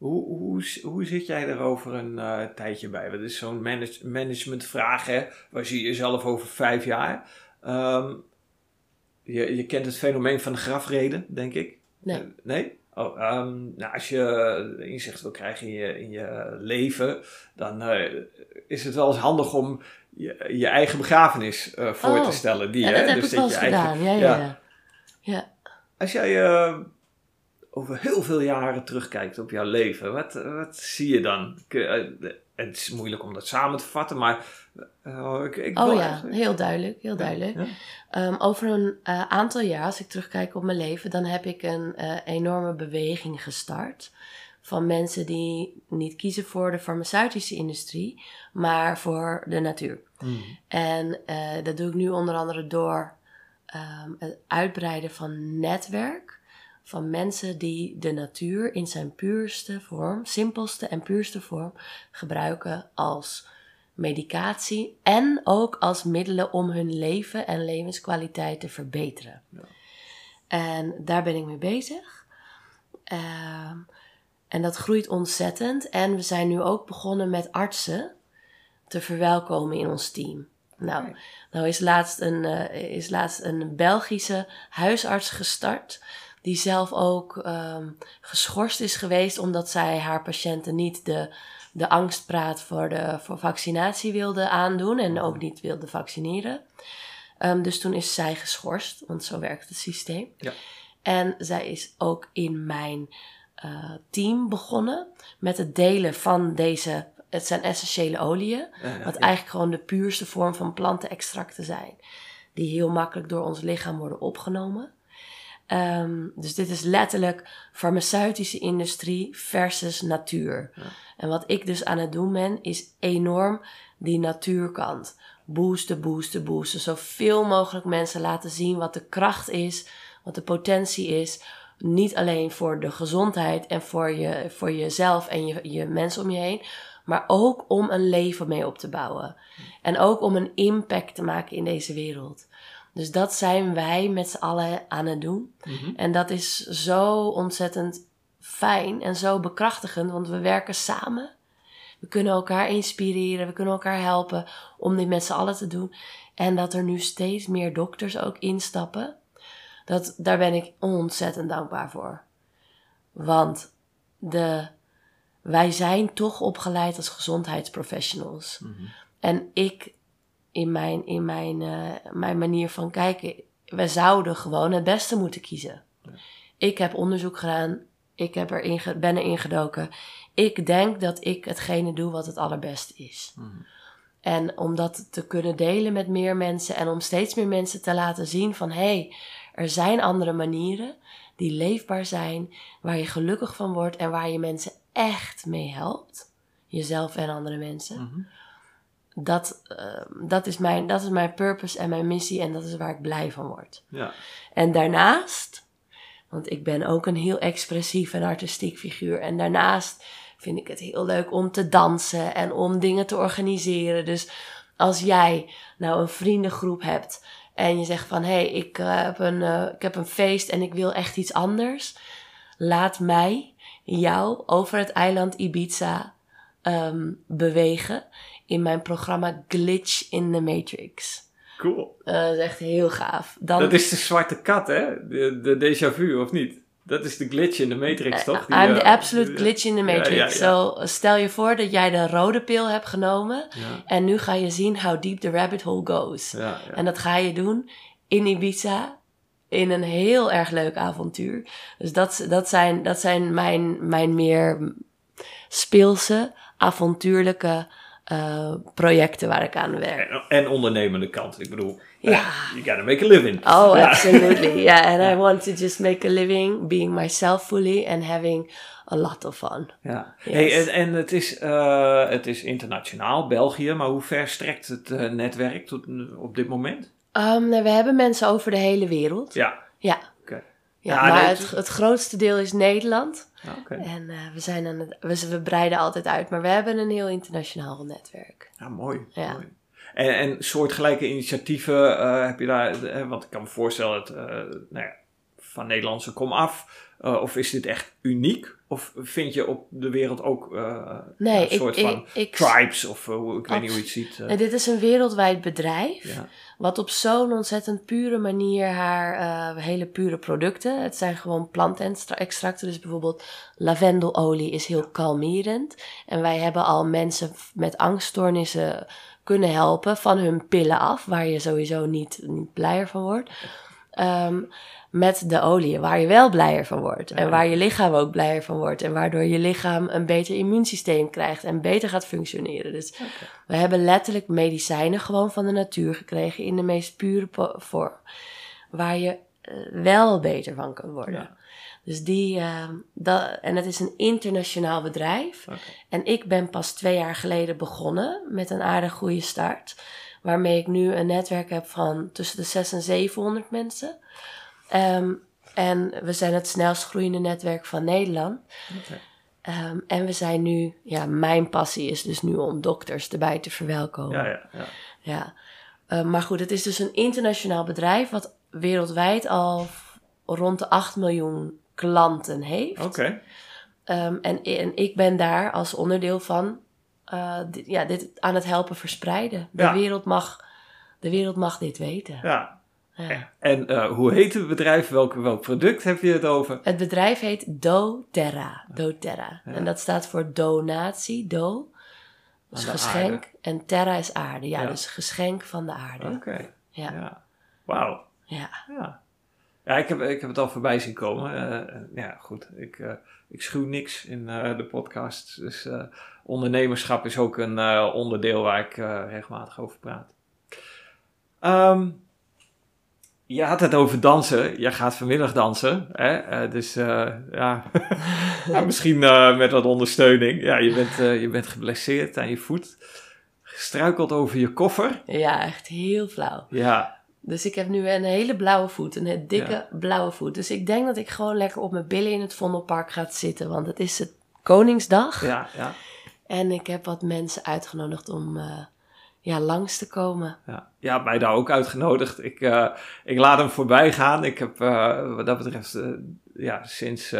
Speaker 2: hoe, hoe, hoe zit jij er over een eh, tijdje bij? Dat is zo'n manage, managementvraag, hè? Waar zie je jezelf over vijf jaar? Ehm, je, je kent het fenomeen van de grafreden, denk ik.
Speaker 1: Nee.
Speaker 2: Eh, nee? Oh, ehm, nou, als je inzicht wil krijgen in je, in je leven, dan eh, is het wel eens handig om je, je eigen begrafenis eh, voor
Speaker 1: Oh.
Speaker 2: te stellen. Die,
Speaker 1: Ja,
Speaker 2: hè?
Speaker 1: dat heb
Speaker 2: Dus
Speaker 1: ik wel eens
Speaker 2: je eigen-
Speaker 1: gedaan. Ja, ja.
Speaker 2: Als jij over heel veel jaren terugkijkt op jouw leven, wat, wat zie je dan? Het is moeilijk om dat samen te vatten, maar. Ik, ik
Speaker 1: Oh
Speaker 2: wil
Speaker 1: ja,
Speaker 2: eigenlijk-
Speaker 1: heel duidelijk, heel duidelijk.
Speaker 2: Ja?
Speaker 1: Ehm, over een eh, aantal jaar, als ik terugkijk op mijn leven, dan heb ik een eh, enorme beweging gestart. Van mensen die niet kiezen voor de farmaceutische industrie, maar voor de natuur.
Speaker 2: Mhm.
Speaker 1: En eh, dat doe ik nu onder andere door ehm, het uitbreiden van netwerk. Van mensen die de natuur in zijn puurste vorm, simpelste en puurste vorm, gebruiken als medicatie en ook als middelen om hun leven en levenskwaliteit te verbeteren.
Speaker 2: Ja.
Speaker 1: En daar ben ik mee bezig. Ehm, en dat groeit ontzettend. En we zijn nu ook begonnen met artsen te verwelkomen in ons team. Nou, nou is, laatst een, eh, is laatst een Belgische huisarts gestart. Die zelf ook ehm, geschorst is geweest omdat zij haar patiënten niet de, de angstpraat voor, de, voor vaccinatie wilde aandoen en ook niet wilde vaccineren. Ehm, dus toen is zij geschorst, want zo werkt het systeem.
Speaker 2: Ja.
Speaker 1: En zij is ook in mijn eh, team begonnen met het delen van deze. Het zijn essentiële oliën.
Speaker 2: Ja, ja,
Speaker 1: Wat eigenlijk gewoon de puurste vorm van plantenextracten zijn. Die heel makkelijk door ons lichaam worden opgenomen. Ehm, dus dit is letterlijk farmaceutische industrie versus natuur.
Speaker 2: Ja.
Speaker 1: En wat ik dus aan het doen ben, is enorm die natuurkant. Boosten, boosten, boosten. Zoveel mogelijk mensen laten zien wat de kracht is, wat de potentie is. Niet alleen voor de gezondheid en voor, je, voor jezelf en je, je mensen om je heen, maar ook om een leven mee op te bouwen. En ook om een impact te maken in deze wereld. Dus dat zijn wij met z'n allen aan het doen.
Speaker 2: Mhm.
Speaker 1: En dat is zo ontzettend fijn en zo bekrachtigend, want we werken samen. We kunnen elkaar inspireren, we kunnen elkaar helpen om dit met z'n allen te doen. En dat er nu steeds meer dokters ook instappen, dat, daar ben ik ontzettend dankbaar voor. Want de, wij zijn toch opgeleid als gezondheidsprofessionals.
Speaker 2: Mhm.
Speaker 1: En ik, in mijn, in mijn, eh, mijn manier van kijken, we zouden gewoon het beste moeten kiezen. Ik heb onderzoek gedaan, ik heb erin, ben erin gedoken. Ik denk dat ik hetgene doe wat het allerbeste is.
Speaker 2: Mhm.
Speaker 1: En om dat te kunnen delen met meer mensen en om steeds meer mensen te laten zien van hé, hey, er zijn andere manieren die leefbaar zijn, waar je gelukkig van wordt en waar je mensen echt mee helpt. Jezelf en andere mensen
Speaker 2: Mhm.
Speaker 1: Dat, eh, dat, is mijn, dat is mijn purpose en mijn missie en dat is waar ik blij van word.
Speaker 2: Ja.
Speaker 1: En daarnaast, want ik ben ook een heel expressief en artistiek figuur. En daarnaast vind ik het heel leuk om te dansen en om dingen te organiseren. Dus als jij nou een vriendengroep hebt en je zegt van hé, hey, ik, eh, heb een, eh, ik heb een feest en ik wil echt iets anders. Laat mij jou over het eiland Ibiza ehm, bewegen in mijn programma Glitch in the Matrix.
Speaker 2: Cool.
Speaker 1: Eh, dat is echt heel gaaf. Dan,
Speaker 2: Dat is de zwarte kat, hè? De, de déjà vu, of niet? Dat is de glitch in de Matrix, toch? Die,
Speaker 1: I'm the
Speaker 2: eh,
Speaker 1: absolute glitch in the Matrix.
Speaker 2: ja,
Speaker 1: stel je voor dat jij de rode pil hebt genomen en nu ga je zien how deep the rabbit hole goes. En dat ga je doen in Ibiza in een heel erg leuk avontuur. Dus dat, dat zijn, dat zijn mijn, mijn meer speelse, avontuurlijke eh, projecten waar ik aan werk.
Speaker 2: En, en ondernemende kant. Ik bedoel,
Speaker 1: Ja.
Speaker 2: eh, you gotta make a living.
Speaker 1: Oh,
Speaker 2: Ja.
Speaker 1: absolutely. *laughs* Yeah, and I want to just make a living being myself fully and having a lot of fun.
Speaker 2: Ja.
Speaker 1: Yes.
Speaker 2: Hey, en en het, is, eh, het is internationaal, België, maar hoe ver strekt het netwerk tot, op dit moment?
Speaker 1: Um, nou, we hebben mensen over de hele wereld.
Speaker 2: Ja.
Speaker 1: Ja. Ja,
Speaker 2: Ja,
Speaker 1: maar
Speaker 2: nee,
Speaker 1: het,
Speaker 2: het-
Speaker 1: grootste deel is Nederland. En eh, we, zijn aan het, we, we breiden altijd uit, maar we hebben een heel internationaal netwerk.
Speaker 2: Ja, mooi.
Speaker 1: Ja.
Speaker 2: mooi. En, en soortgelijke initiatieven eh, heb je daar, eh, want ik kan me voorstellen, dat, nou ja, van Nederlandse kom af, of is dit echt uniek? Of vind je op de wereld ook uh,
Speaker 1: nee,
Speaker 2: een soort
Speaker 1: ik,
Speaker 2: van
Speaker 1: ik,
Speaker 2: tribes of uh, ik weet niet hoe je het ziet? Uh.
Speaker 1: Nee, dit is een wereldwijd bedrijf.
Speaker 2: Ja.
Speaker 1: Wat op zo'n ontzettend pure manier haar hele pure producten. Het zijn gewoon plantextracten. Dus bijvoorbeeld lavendelolie is heel kalmerend. En wij hebben al mensen met angststoornissen kunnen helpen van hun pillen af, waar je sowieso niet, niet blijer van wordt. Um, met de olie, waar je wel blijer van wordt. En waar je lichaam ook blijer van wordt. En waardoor je lichaam een beter immuunsysteem krijgt en beter gaat functioneren. Dus we hebben letterlijk medicijnen gewoon van de natuur gekregen in de meest pure vorm. Waar je uh, wel beter van kan worden. Ja. Dus die, uh, dat, en het is een internationaal bedrijf.
Speaker 2: Okay.
Speaker 1: En ik ben pas twee jaar geleden begonnen met een aardig goede start. Waarmee ik nu een netwerk heb van tussen de 600 en 700 mensen. Um, en we zijn het snelst groeiende netwerk van Nederland.
Speaker 2: Okay.
Speaker 1: Um, en we zijn nu, ja, mijn passie is dus nu om dokters erbij te verwelkomen.
Speaker 2: Ja, ja, ja.
Speaker 1: ja. Uh, maar goed, het is dus een internationaal bedrijf wat wereldwijd al rond de 8 miljoen klanten heeft.
Speaker 2: Oké. Okay.
Speaker 1: Um, en, en ik ben daar als onderdeel van uh, dit, ja, dit aan het helpen verspreiden. De,
Speaker 2: Ja.
Speaker 1: wereld, mag, de wereld mag dit weten.
Speaker 2: Ja.
Speaker 1: Ja.
Speaker 2: En eh, hoe heet het bedrijf? Welk, welk product heb je het over?
Speaker 1: Het bedrijf heet doTERRA. doTERRA. En dat staat voor donatie, do. Dus geschenk.
Speaker 2: aarde.
Speaker 1: En terra is aarde. Ja, dus geschenk van de aarde.
Speaker 2: Oké.
Speaker 1: Ja.
Speaker 2: Ja. Wauw.
Speaker 1: Ja.
Speaker 2: Ja. Ik heb, ik heb het al voorbij zien komen. Eh, ja, goed. Ik, eh, ik schuw niks in eh, de podcast. Dus eh, ondernemerschap is ook een eh, onderdeel waar ik eh, regelmatig over praat. Ehm, je had het over dansen. Jij gaat vanmiddag dansen. Hè? Eh, dus eh, ja. *laughs* ja, misschien eh, met wat ondersteuning. Ja, je bent, eh, je bent geblesseerd aan je voet. Gestruikeld over je koffer.
Speaker 1: ja, echt heel flauw.
Speaker 2: Ja,
Speaker 1: Dus ik heb nu een hele blauwe voet. Een dikke
Speaker 2: Ja.
Speaker 1: blauwe voet. Dus ik denk dat ik gewoon lekker op mijn billen in het Vondelpark ga zitten. Want het is het Koningsdag.
Speaker 2: ja, ja.
Speaker 1: En ik heb wat mensen uitgenodigd om eh, ja, langs te komen.
Speaker 2: Ja, ja mij daar ook uitgenodigd. Ik, eh, ik laat hem voorbij gaan. Ik heb eh, wat dat betreft ja, sinds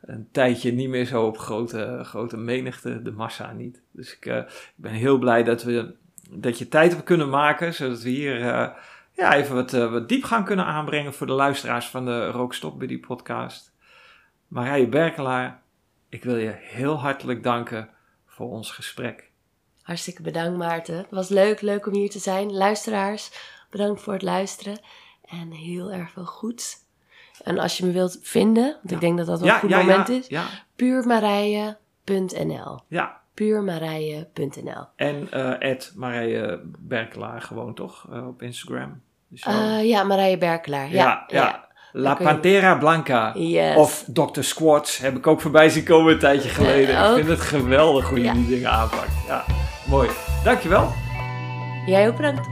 Speaker 2: een tijdje niet meer zo op grote, grote menigte, de massa niet. Dus ik, ik ben heel blij dat, we, dat je tijd hebt kunnen maken, zodat we hier ja, even wat, eh, wat diepgang kunnen aanbrengen voor de luisteraars van de Rookstop Buddy podcast. Marije Berkelaar, ik wil je heel hartelijk danken voor ons gesprek.
Speaker 1: Hartstikke bedankt Maarten. Het was leuk, leuk om hier te zijn. Luisteraars, bedankt voor het luisteren. En heel erg veel goeds. En als je me wilt vinden, want ik denk dat dat wel een goed moment is. Puurmarije.nl
Speaker 2: ja.
Speaker 1: puurmarije.nl
Speaker 2: En Ed Marije Berkelaar gewoon toch eh, op Instagram.
Speaker 1: Eh, Ja, Marije Berkelaar.
Speaker 2: ja,
Speaker 1: Ja,
Speaker 2: ja. La
Speaker 1: je-
Speaker 2: Pantera Blanca.
Speaker 1: Yes.
Speaker 2: Of Dr. Squats heb ik ook voorbij zien komen een tijdje geleden.
Speaker 1: Eh,
Speaker 2: ik
Speaker 1: ook.
Speaker 2: vind het geweldig hoe je die dingen aanpakt. Ja, mooi. Dankjewel.
Speaker 1: Jij ook bedankt.